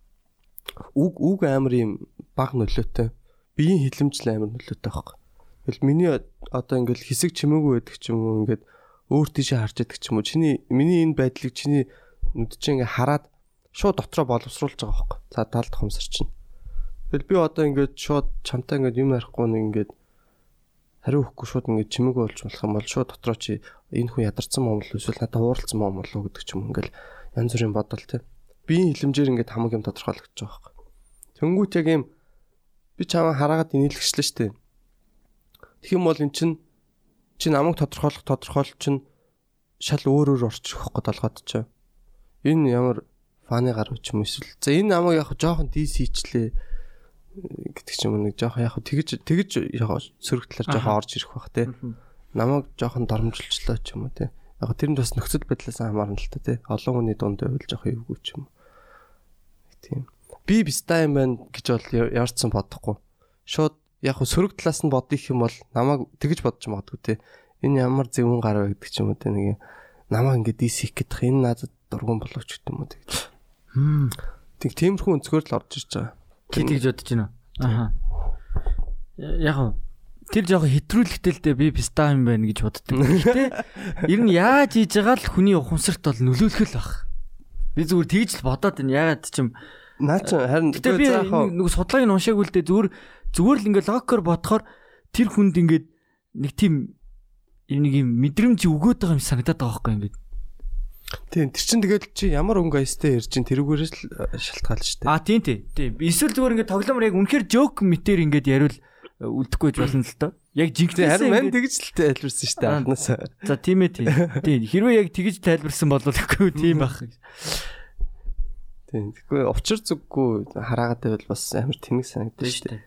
Үг үг амар ийм баг нөлөөтэй. Биеийн хилэмжл амар нөлөөтэй байхгүй. Тэгэл миний одоо ингээл хэсэг чимээгүй байдаг ч юм уу ингээд өөр тийшээ харж идэг ч юм уу. Чиний миний энэ байдлыг чиний нүд чинь ингээ хараад шууд дотроо боловсруулж байгаа байхгүй. За талд хомсор чинь. Тэгэл би одоо ингээд шууд чамтай ингээд юм ярихгүй нэг ингээд хариу өгөхгүй шууд ингээд чимээгүй болж болох юм бол шууд дотроо чи энэ хүн ядарсан мом л эсвэл надад ууралсан мом болов гэдэг ч юм ингээл янз бүрийн бодол те биеийн хилэмжээр ингээд хамаг юм тодорхойлогдож байгаа хэрэг. Тэнгүүт яг юм би чамаа хараагаад нийлгэжлээ штэ. Тэг юм бол эн чин чи намайг тодорхойлох тодорхойл чин шал өөр өөр орчих واخхой толгойд ч. Энэ ямар фаны гарв ч юм эсвэл. За энэ намайг яг жоохон дис хийчлээ гэдэг ч юм уу нэг жоохон яг тэгж тэгж яг сөрөг талаар жоохон орж ирэх бах те. Намайг жоохон дарамжилчлаа ч юм уу те. Яг тэр нь бас нөхцөл байдлаас хамаарна л та те. Олон хүний дунд байвал жоохон эвгүй ч юм уу. Тийм. Би бистай юм байна гэж бол яарчсан бодохгүй. Шууд яг сөрөг талаас нь бодох юм бол намайг тэгж бодож магадгүй те. Энэ ямар зөвөн гар вэ гэдэг ч юм уу те нэг намайг ингээд DC гэх энэ надад дургуун боловч гэдэг юм уу тэгж. Хм. Тэг тиймэрхүү өнцгөр л орж ирж байгаа. Чи тэгж бодож байна уу? Аха. Яг нь тэр жоохон хэтрүүлэгтэй л дээ би писта юм байна гэж боддог. Гэтэ ер нь яаж хийж байгаа л хүний ухамсарт бол нөлөөлөх л баг. Би зүгээр тэгж л бодоод байна. Ягаад ч юм Наа чи харин Гэтэ би нэг судалгааг нь уншаагүй л дээ зүгээр зүгээр л ингээ локер бодохоор тэр хүнд ингээд нэг тийм нэг юм мэдрэмж өгөөд байгаа юм санагдаад байгаа байхгүй ингээд. Тийм тэр чин тэгэл чи ямар өнгө айстай ярьж чин тэрүүгээрээс л шалтгаалж штэ. А тийм тийм. Тийм. Эсвэл зүгээр ингээд тоглоомор яг үнэхээр жоок мэтэр ингээд яриул үлдэхгүй байж болно л доо. Яг жинхэнэ харин мань тэгж л тайлбарсан штэ анханасаа. За тийм ээ тийм. Тийм. Хэрвээ яг тэгж тайлбарсан бол үгүй тийм байх. Тийм. Тэгэхгүй учир зүггүй хараагаад байвал бас амар тэнэг санагдаж штэ.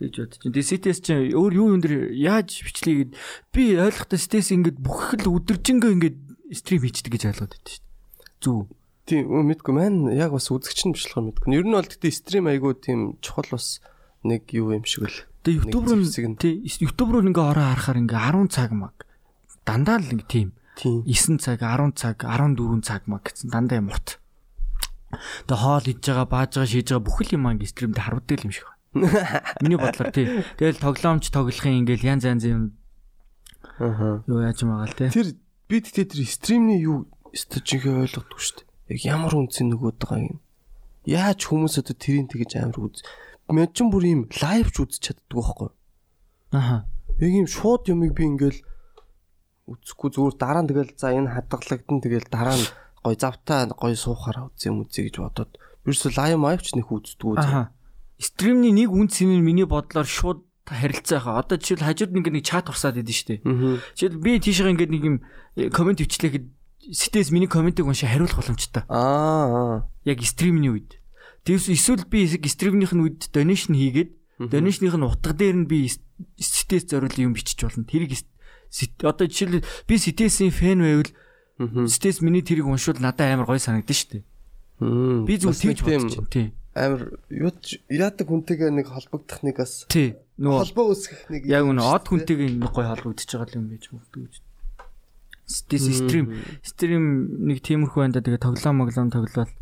Тэгж бод чинь. Тэгээ CTS чинь өөр юу юм дэр яаж бичлээ гэд би ойлгохдоо CTS ингээд бүх л өдөржингөө ингээд стрим хийчдэг гэж ойлгоод байдаг шүү дээ. Зүг. Тийм мэдгүй маань яг бас үзэгч нь бичлэгээр мэдгүй. Ер нь бол тэгтээ стрим айгуу тийм чухал бас нэг юу юм шиг л. Тэгээ YouTube руу тий YouTube руу ингээ ороо харахаар ингээ 10 цаг маг дандаа л ингээ тийм. Тийм. 9 цаг, 10 цаг, 14 цаг маг гэсэн дандаа юм урт. Тэгээ хоол идж байгаа, бааж байгаа, шийж байгаа бүхэл юм ингээ стримд харагддаг юм шиг байна. Миний бодлоор тий. Тэгэл тоглоомч тоглохын ингээл янз янз юм. Аа. Юу яаж байгаа л тий. Тэр би тэгтээ тэр стримний юу стажигээ ойлгохгүй шүү дээ. Яг ямар үнцэн нөгөөд байгаа юм. Яаж хүмүүс одоо тэрийг тэгэж амар үз. Мэд ч бүр юм лайвч үзэж чаддаг байхгүй. Аха. Яг юм шууд юмыг би ингээл үзэхгүй зүгээр дараа нь тэгэл за энэ хадгалагдсан тэгэл дараа нь гой завтаа гой суухаараа үзье юм үзье гэж бодоод ерөөсөө лайв маавч нэх үздэггүй. Аха. Стримний нэг үн цэн нь миний бодлоор шууд харилцаа хаа. Одоо жишээл хажууд нэг нэг чат урсаад идэв штэ. Жишээл би тийшээ ингээд нэг юм комент өвчлэхэд сэтээс миний комментиг уншаа хариулах боломжтой. Аа. Яг стримний үед. Тэгээс эсвэл би стримнийх нь үед донешн хийгээд донешных нь утга дээр нь би сэтээс зориулсан юм бичиж болно. Тэрийг одоо жишээл би сэтээсийн фэн байвал сэтээс миний тэрийг уншвал надад амар гой санагдсан штэ. Би зүгээр тэгж бодож байна. Тийм амар юу яадаг хүнтэйгээ нэг холбогдох нэг бас тий нөгөө холбоо үүсгэх нэг яг үнэ од хүнтэйгээ нэг гой холбогдож байгаа юм байж магадгүй гэж. Стэс стрим стрим нэг тиймэрхүү байна да тэгээ тоглоом моглоом тоглол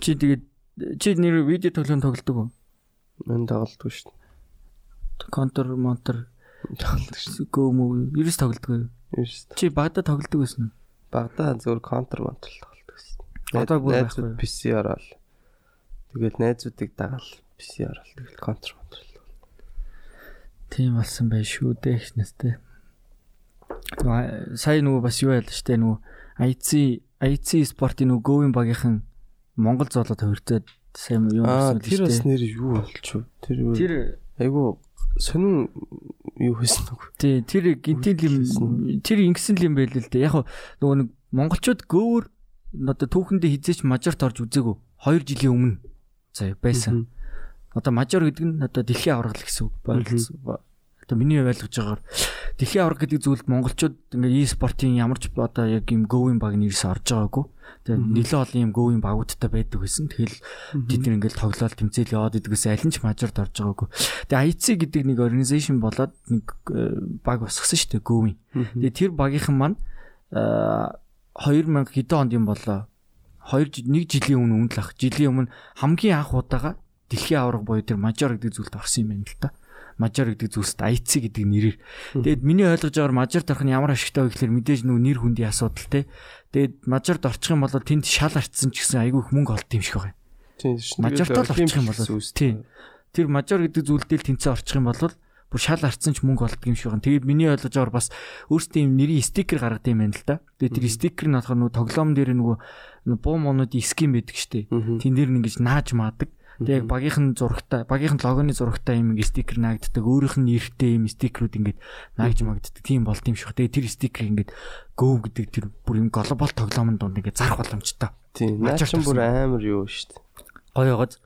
чи тэгээд чи нэр видео тоглоом тоглодог уу? Мэн тоглодог шүү дээ. Контр монтер тоглодог шүү. Гөө мөв ерөөс тоглодог юу? Ерөөс. Чи багада тоглодог байсан уу? Багада зөвхөн контр монтер тоглодог шүү. Одоо бүр байхгүй. PC ороод Тэгэл найзуудыг дагаал PC орол тэгэл контр контрол. Тийм болсон байх шүү дээ ихнэстэй. Сая нөгөө бас юу ял штэ нөгөө IC IC спортын нөгөө говийн багийнхан Монгол зоолоод хувирцаад сайн юу болсон бэ? Тэр бас нэр юу болчих вэ? Тэр Тэр айгу сонин юу хийсэн нүг. Тий, тэр гинтил юм тэр ингэсэн юм байл л дээ. Яг нөгөө нэг монголчууд гөөр одоо түүхэндээ хизээч мажорт орж үзээгүй 2 жилийн өмнө заа байсан. Одоо мажор гэдэг нь одоо дэлхийн аврал гэсэн үг. Одоо миний ойлгож байгаагаар дэлхийн авраг гэдэг зүйлд монголчууд ингээ e-спортын ямар ч одоо яг юм говийн баг нэрс орж байгаагүй. Тэгээ нэлээд олон юм говийн багуудтай байдаг гэсэн. Тэгэл тэд нар ингээл тоглоал тэмцээл яваад идэгээс аль нь ч мажорд орж байгаагүй. Тэгээ IC гэдэг нэг организашн болоод нэг баг босгосон шүү дээ говийн. Тэгээ тэр багийнхан маань 2000 хэдэн онд юм болоо 2 1 жилийн өмнө ах жилийн өмнө хамгийн анх удаага дэлхийн авраг буюу тэр мажор гэдэг зүйлд орсон юм байна л та. Мажор гэдэг зүйлсд IC гэдэг нэрээр. Тэгэд миний ойлгож байгаагаар мажорд орох нь ямар ашигтай вэ гэхээр мэдээж нөгөө нэр хүндийн асуудал те. Тэгэд мажорд орчих юм бол тэнд шал арчсан ч гэсэн айгүй их мөнгө олд юм шиг байгаа. Тийм шүү. Мажортол орчих юм бол тийм. Тэр мажор гэдэг зүйлдээ л тэнцээ орчих юм бол бүр шал арцсан ч мөнгө олдго юм шиг байна. Тэгээд миний ойлгож байгаагаар бас өөртөө юм нэрийн стикер гаргад юм байна л да. Тэгээд тэр стикер нь болохоор нөгөө тоглоом дээр нөгөө буу монод ским байдаг штэ. Тэн дээр нь ингэж нааж маадаг. Тэгээ багийнхан зурагтай, багийнхан логоны зурагтай юм стикер наагддаг. Өөрийнх нь нэртэй юм стикерүүд ингээд наагдж магаддаг. Тийм болт юм шиг. Тэгээ тэр стикер ингээд Go гэдэг тэр бүр юм глобал тоглоомын дунд ингээд зарах боломжтой. Тийм. Наач бүр амар юу шүү дээ. Гоё гоц.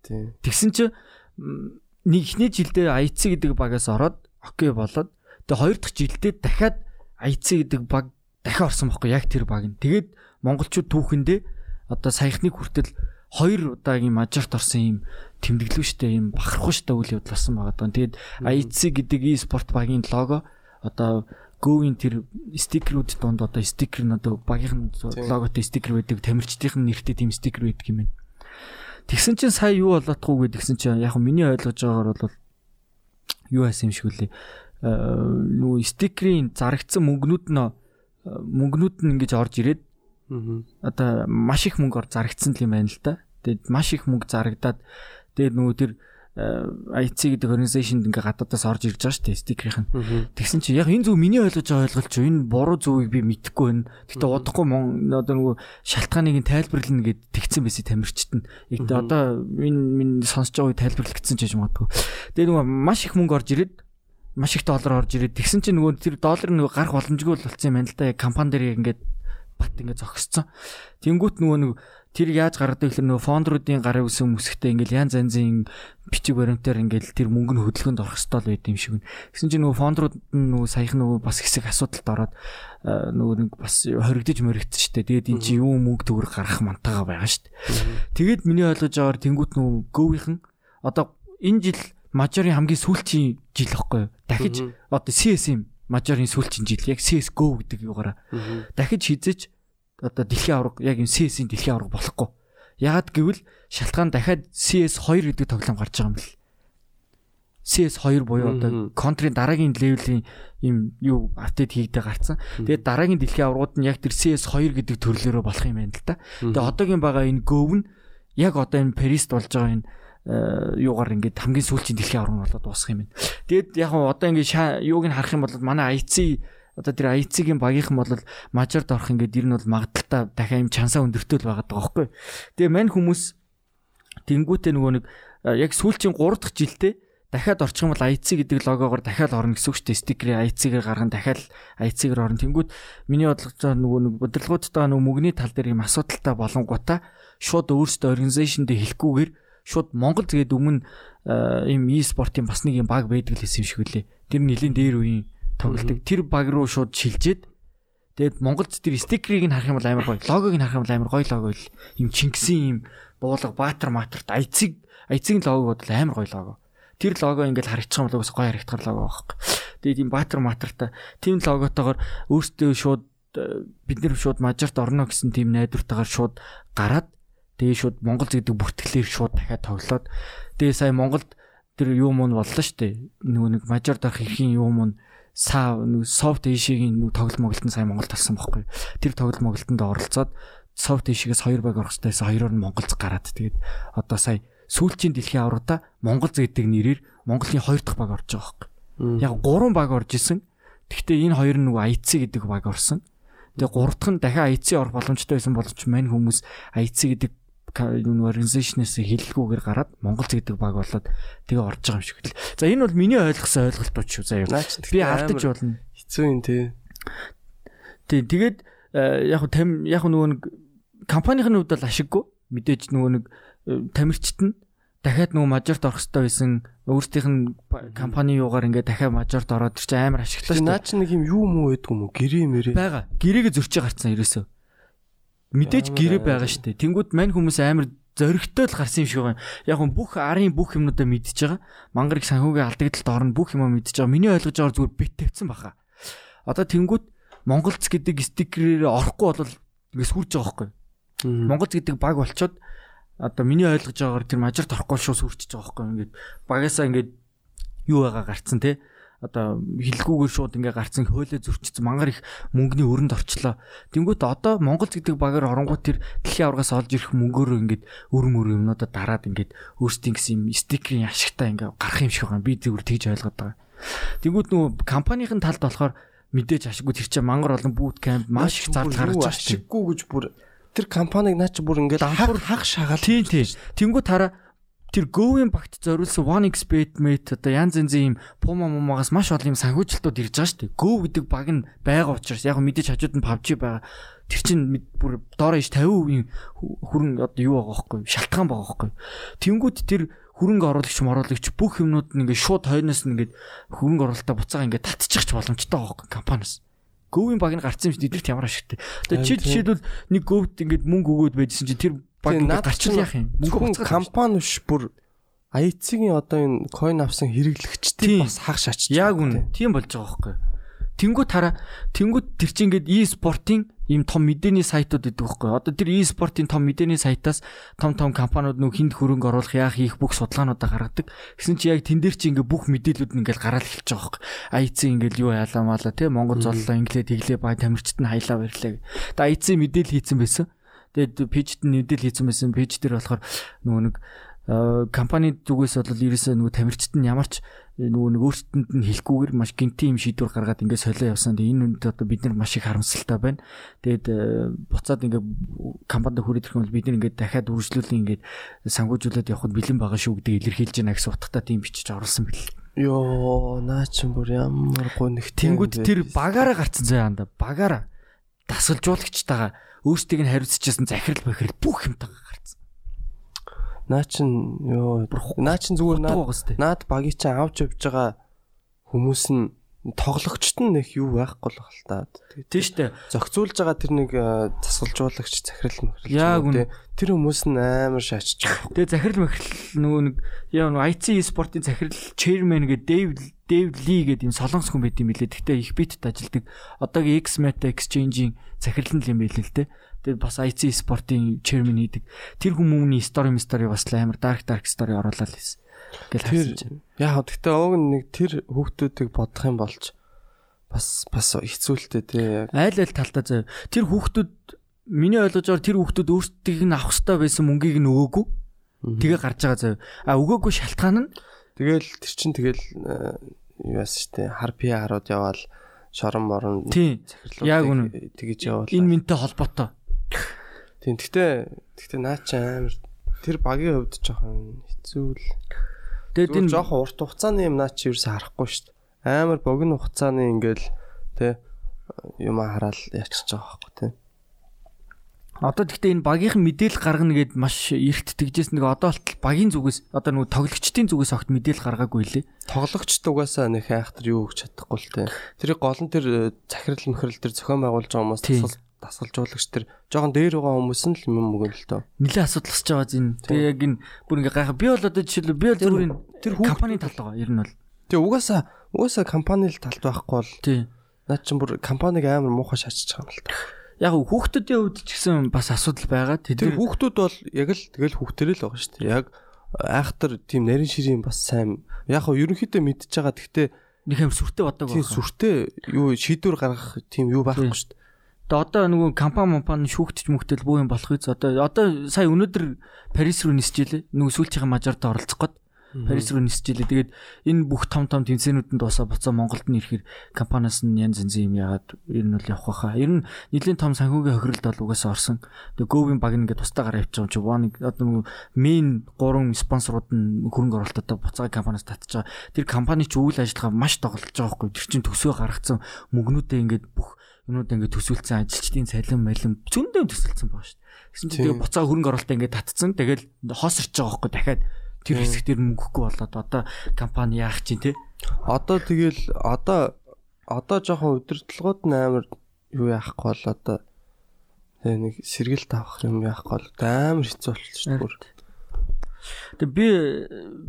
Тийм. Тэгсэн чи нэг ихний жилдээ IC гэдэг багаас ороод окей болоод тэгээ хоёр дахь жилдээ дахиад IC гэдэг баг дахиад орсон байхгүй яг тэр баг нь. Тэгээд монголчууд түүхэндээ одоо саяхныг хүртэл хоёр удаагийн мажорт орсон юм тэмдэглэвчтэй юм бахархууштай үйл явдал болсон байгаа даа. Тэгээд IC гэдэг e-спорт багийн лого одоо Go-ийн тэр стикерүүд донд одоо стикер нь одоо багийн логотой стикер байдаг, тамирчдын нэртэй тийм стикер байдаг юм байна. Тэгсэн чинь сая юу болоодгүй гэдгсэн чинь яг миний ойлгож байгаагаар бол юу байсан юм шиг үлээ. Нөгөө стикерийн зарагдсан мөнгнүүд нь мөнгнүүд нь ингэж орж ирээд Одоо маш их мөнгөөр зарагдсан юм байна л да. Тэгээд маш их мөнгө зарагдаад тэгээд нөгөө тэр IC гэдэг organization-д ингээ гадаадаас орж ирж байгаа шүү дээ стикерийнх нь. Тэгсэн чи яг энэ зөв миний ойлгож байгаа ойлголт чи энэ буруу зөвийг би мэдэхгүй байна. Гэтэ удахгүй мон одоо нөгөө шалтгааныг нь тайлбарлана гэд тэгсэн байсан тамирчид нь. Яг одоо энэ минь сонсож байгааг тайлбарлагдсан ч гэж магадгүй. Тэгээ нөгөө маш их мөнгө орж ирээд маш их доллар орж ирээд тэгсэн чи нөгөө тэр доллар нөгөө гарах боломжгүй болсон юм байна л да. Компани дээр ингээд бат ингээ зогсцсон. Тэнгүүт нөгөө нэг тэр яаж гаргадаг гэхэл нөгөө фондруудын гарын үсэн үсгтээ ингээл ян занзын бичиг баримтаар ингээл тэр мөнгө нь хөдөлгөнд орох ёстой л байд юм шиг. Гэсэн чинь нөгөө фондрууд нь нөгөө саяхан нөгөө бас хэсэг асуудалд ороод э, нөгөө нэг бас хоригдож мөрөгдсөн шүү дээ. Тэгээд эн чинь юу мөнгө төгөр гарах мантайгаа байгаа шүү дээ. Тэгээд миний ойлгож байгаагаар тэнгуут нөгөө гөвийнхэн одоо энэ жил мажорын хамгийн сүүлчийн жил ихгүй дахиж одоо CS юм мажорын сүүлчийн жил яг CS:GO гэдэг югаараа дахиж хизэж одоо дэлхийн авраг яг юм CS-ийн дэлхийн авраг болохгүй. Ягаад гэвэл шалтгаан дахиад CS2 гэдэг тоглоом гарч байгаа юм бэл. CS2 буюу одоо контрийн дараагийн левелийн юм юу апдейт хийгдэ гарцсан. Тэгээд дараагийн дэлхийн аврагууд нь яг тэр CS2 гэдэг төрлөөрөө болох юм байна л да. Тэгээд одоогийн байгаа энэ Go нь яг одоо энэ Paris болж байгаа энэ юугаар ингээд хамгийн сүүлчийн дэлхийн авраг нь болоод дуусах юм байна. Тэгэд яг одоо ингээд юуг нь харах юм бол манай IC одоо тэр IC-ийн багийнхан бол мажорд орох ингээд ер нь бол магадaltaа дахиад юм чансаа өндөртөл байгаа даа байхгүй. Тэгээ мань хүмүүс тэнгүүтээ нөгөө нэг э, яг сүүлчийн 3 дахь жилдээ дахиад орчих юм бол IC гэдэг логогоор дахиад орно гэсэн үг шүү дээ. Стикерийн IC-гээр гарган дахиад IC-гээр орно. Тэнгүүд миний бодлогоч нөгөө нэг удирдлагуудтай нөгөө мөнгөний тал дээр юм асуудалтай болонгуудаа шууд өөрсдөө организашнд хэлэхгүйгээр шууд Монгол тэгээд өмнө ийм e-спортын бас нэг юм баг байдаг л хэсэм шиг үлээ. Тэр нэлийн дээр үеийн тоглолтыг тэр баг руу шууд шилжээд тэгээд Монголд тэр стикерийг нь харах юм бол амар гоё. Логог нь харах юм бол амар гоё лого л. Им Чингисийн им буулга Баатар Маатарт айцыг айцгийн логог бол амар гоё лого. Тэр лого ингээл харагдчих юм бол гоё харагдахар лого байхгүй. Тэгээд ийм Баатар Маатарт тийм логотойгоор өөртөө шууд бид нэр шууд мажорт орно гэсэн тийм найдвартайгаар шууд гараад Тэгээ шууд Монгол гэдэг бүртгэлээр шууд дахиад тоглоод тэгээ сая Монголд тэр юу мөн боллоо дээ. Нөгөө нэг мажор дарах ихийн юу мөн саа нэг софт эшигийн нэг тоглолт моголтон сая Монголд талсан байхгүй. Тэр тоглолт моголтонд оролцоод софт эшигээс хоёр баг орох хэрэгтэйсэн хоёроор нь Монголд гараад тэгээд одоо сая сүүлчийн дэлхийн аврагта Монгол гэдэг нэрээр Монголын хоёр дахь баг орж байгаа байхгүй. Яг гурван баг орж исэн. Гэхдээ энэ хоёр нь нөгөө IC гэдэг баг орсон. Тэгээ гурав дахь нь дахиад IC орох боломжтой байсан боловч мань хүмүүс IC гэдэг organization-ээс хэлэлгүйгээр гараад Монгол гэдэг баг болоод тэгээ орж байгаа юм шиг л. За энэ бол миний ойлгосон ойлголтууд шүү заяа. Би алдаж болно. Хэцүү юм тий. Тий тэгээд э, яг там яг нөгөө нэг компанийн хувьд бол ашиггүй мэдээж нөгөө нэг э, тамирчид нь дахиад нөгөө мажорт орох хэрэгтэй байсан өөрсдийнх нь компани юугаар ингээд дахиад мажорт ороод чинь амар ашиглаа шүү. Наа чи нэг юм юу муу байдгүй уу? Гэрээ мэрээ. Бага. Гэрээгээ зөрчиж гарцсан ерөөсөө. Мэдээж гэрээ байгаа шүү дээ. Тэнгүүд мань хүмүүс амар зөрөгтэй л гарсан юм шиг байна. Яг нь бүх арын бүх юмнуудаа мэдж байгаа. Мангар их санхүүгийн алдагдлалд орно бүх юмаа мэдж байгаа. Миний ойлгож байгаагаар зүгээр бит тавьсан баха. Одоо тэнгүүд Монголц гэдэг стикерээр орохгүй бол ингээс хүрж байгаа байхгүй. Монголц гэдэг баг болчоод одоо миний ойлгож байгаагаар тэр мажарт орохгүй шууд сүрчиж байгаа байхгүй. Ингээд багасаа ингээд юу байгаа гарцсан те одоо хилгүүгээр шууд ингээ гарцсан хөөлөө зөрчсөн мангар их мөнгөний өрөнд орчлоо. Тэнгүүт одоо Монгол гэдэг багаар оронгууд тэр дэлхийн аврагаас олж ирэх мөнгөөрөө ингээд өр мөр юмнуудаа дараад ингээд өөрсдийн гэсэн юм стикерийн ашигтай ингээ гарах юм шиг байгаа. Би зөвхөн тэгж ойлгоод байгаа. Тэнгүүт нөгөө компанийн талд болохоор мэдээж ашиггүй тэр чинь мангар олон бут камп маш их зардал гаргаж байгаа ашиггүй гэж бүр тэр компаниг наа чи бүр ингээд хаг хаг шагаал. Тийм тийм. Тэнгүүт хараа тэр Go-ийн багт зориулсан 1xbet mate одоо янз янзын юм Puma мумагаас маш олон юм санхүүжилтүүд ирж байгаа шүү дээ. Go гэдэг баг нь байгаа учраас яг мэдээж хажууд нь PUBG байгаа. Тэр чинь бүр доороо иш 50% хүрэн одоо юу байгаа байхгүй шалтгаан байгаа байхгүй. Тэнгүүд тэр хөрөнгө оруулагч моруулагч бүх юмнууд нь ингээд шууд хойноос нь ингээд хөрөнгө оруулалтаа буцаага ингээд татчих ч боломжтой байгаа байхгүй компаниас. Go-ийн баг нь гарцсан юм чи эдгэрт ямар ашигтай. Одоо чи жишээлбэл нэг Go-т ингээд мөнгө өгөөд байжсэн чи тэр баг гарчил яах юм? Мөнгө компани биш бүр IC-ийн одоо энэ coin авсан хэрэглэгчтэй бас хаг шач. Яг үнэ. Тийм болж байгаа байхгүй. Тэнгүү тараа тэнгүүд тэр чинь ингээд e-спортын ийм том мэдээний сайтууд гэдэг байхгүй. Одоо тэр e-спортын том мэдээний сайтаас том том компаниуд нөх хинд хөрөнгө оруулах яах их бүх судалгаануудаа гаргадаг. Гэсэн чи яг тэн дээр чи ингээд бүх мэдээлүүд нь ингээд гараад эхэлж байгаа байхгүй. IC ингээд юу яалаа маалаа те Монгол золлоо инглээ тэглээ бай тамирчид нь хаялаа баярлаа. Тэгээ IC мэдээл хийцэн байсан. Тэгээд пэйжт нь мэдээлэл хийсэн байсан. Пэйж дээр болохоор нөгөө нэг компани зүгээс бол ерөөсөө нөгөө тамирчид нь ямар ч нөгөө нэг өөрсдөнд нь хэлэхгүйгээр маш гинти юм шийдвэр гаргаад ингээд солио явсан. Энэ үнд одоо бид нар маш их харамсалтай байна. Тэгээд буцаад ингээд компанид хүрээд ирэх юм бол бид нар ингээд дахиад үргэлжлүүлэн ингээд сангуужуулаад явхад бэлэн байгаа шүү гэдэг илэрхийлж байна гэсэн утгатай тийм бичиж оруулсан бэл. Йоо, наа чи бүр ямар гонх тэнгүүд тэр багаараа гарцсан заяа анда. Багаараа дасгалжуулагчтайгаа өөрсдийг нь хариуцчихсан захирал бахирал бүх юмтайгаа гарцсан. Наа чин ёо наа чин зүгээр наад наад багийг чи авч явж байгаа хүмүүс нь тоглогчт нь нэг юу байхгүй л халтаа. Тийм штэ. Зохицуулж байгаа тэр нэг э, засгалжуулагч захирал мөхрөл. Яг үнэ. Тэр хүмүүс нь амар байгаа. Тэгээ захирал мөхрөл нөгөө нэг яа нөгөө IC спортын захирал chairman гэдэг Дэв Дэв Ли гэдэг юм солонгос хүн байт юм билээ. Гэхдээ их битд ажилдаг. Одоогийн X Meta Exchange-ийн захирал нь юм байл л те. Тэгээ бас IC спортын chairman хийдэг. Тэр хүмүүний story story бас амар dark dark story оруулаад хэлсэн гэж харсан чинь. Яг гэхдээ ууг нэг тэр хүүхдүүдийг бодох юм болж бас бас хэцүүлтэй тий. Айл айл талтаа заяа. Тэр хүүхдүүд миний ойлгож байгаа тэр хүүхдүүд өөрсдийг нь авах хэрэгтэй байсан мөнгийг нь өгөөгүй. Тэгээ гарч байгаа заяа. А өгөөгүй шалтгаан нь тэгэл тэр чин тэгэл юу яасан штэ хар PR-ууд яваал шорон морон захирлууд яг үнэ тэгэж яваал. Энэ минтэй холбоотой. Тийм. Гэхдээ гэхдээ наа чи амар тэр багийн хувьд жоохон хэцүү л Тэгээд энэ жоохон урт хугацааны юм наа чи юу харахгүй дээ. Амар богино хугацааны ингээл тэ юм хараал ячиж байгаа байхгүй тэ. Одоо гэхдээ энэ багийнхан мэдээлэл гаргана гэд маш эрт тэгжээс нэг одоо болтол багийн зүгээс одоо нөгөө тоглогчдын зүгээс огт мэдээлэл гаргаагүй лээ. Тоглогчд угаасаа нэг хайхтар юу өгч чадахгүй л тэ. Тэрийг гол нь тэр э, захирал мөхрөл тэр зохион байгуулж байгаа хүмүүс тусал дасгалжуулагч тэр жоохон дээр байгаа хүмүүс нь л юм өгөн л тоо. Нилээ асуудал гарч байгаа зин. Тэгээ яг энэ бүр ингээ гайхаа би бол одоо жишээлбэл би бол зүгээр тэр компани талд байгаа ер нь бол. Тэгээ угаасаа угаасаа компани л талд байхгүй бол. Наад чинь бүр компаниг амар муухай шатчих байгаа юм л та. Яг хүүхдүүдийн хувьд ч гэсэн бас асуудал байгаа. Тэр хүүхдүүд бол яг л тэгэл хүүхдэрэл байгаа шүү дээ. Яг айхтар тийм нарийн ширийн бас сайн. Яг нь ерөнхийдөө мэдчихэж байгаа. Гэхдээ нэг юм сүртэй бодог байна. Тийм сүртэй юу шийдвэр гаргах тийм юу байхгүй шүү дээ. Тэгээ одоо нөгөө компани компани шүүгтж мөхтөл бүх юм болох үз одоо одоо сая өнөөдөр Парис руу нисчихлээ. Нөгөө сүүлчийн мажорд оролцох гээд Парис руу нисчихлээ. Тэгээд энэ бүх том том тэмцээнүүдэнд дуусаа буцаа Монголд нь ирэхээр компаниас нь янз янзын юм яагаад ер нь бол явах байхаа. Ер нь нэлийн том санхүүгийн хохиролд бол угаасаа орсон. Тэгээ Говийн баг ингээд тусдаа гараа явчих юм чи one одоо мейн гурван спонсорууд нь хөрөнгө оруулалтаа буцаага компаниас татчих. Тэр компани ч үйл ажиллагаа маш тоглож байгаа байхгүй. Тэр чинь төсөө гаргацсан мөнгнүүдээ ингээд бүх юмнууд ингээд төсөөлсөн ажилчдын цалин малин зөндөө төсөлсөн байгаа шүү дээ. Гэсэн чинь тэгээ буцаа хөрөнгө оруулалтаа ингээд татцсан. Тэгэл хоосорч байгаа байхгүй дахиад тэр хэсэг дээр мөнгөхгүй болоод одоо компани яах чинь те. Одоо тэгэл одоо одоо жоохон өдөртлгүүд нь амар юу яахгүй бол одоо тэгээ нэг сэргэлт авах юм яахгүй бол амар хэцүү болчихсон шүү дээ. Тэг би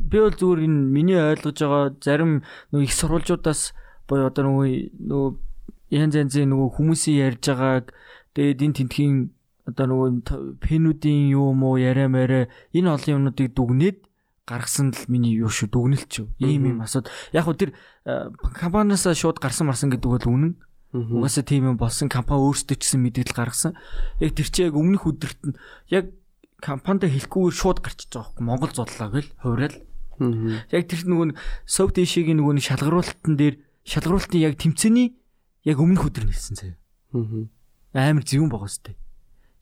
би бол зүгээр энэ миний ойлгож байгаа зарим нөгөө их сурвалжуудаас буюу одоо нөгөө нөгөө янз янзын нөгөө хүмүүсийн ярьж байгааг тэгээд энэ тентхийн одоо нөгөө пенүүдийн юу мó яриа мэрэ энэ олон юмнуудыг дүгнээд гаргасан л миний юу шүү дүгнэлт шүү. Ийм юм асууд. Яг хөө тэр компаниас шууд гарсан марсан гэдэг бол үнэн. Угаасаа тийм юм болсон компани өөрсдөө ч гэсэн мэдээлэл гаргасан. Яг тэр чинь яг өмнөх өдөрт нь яг компанид хэлэхгүйгээр шууд гарчиж байгаа хөөе. Монгол зодлоо гэл хувирал. Яг тэр нөгөө Совт Эшигийн нөгөө шалгаруулалтан дээр шалгаруулалтын яг тэмцээний яг өмнөх өдөр нэлсэн заяа. Аа. Амар зөвүүн байгаа сте.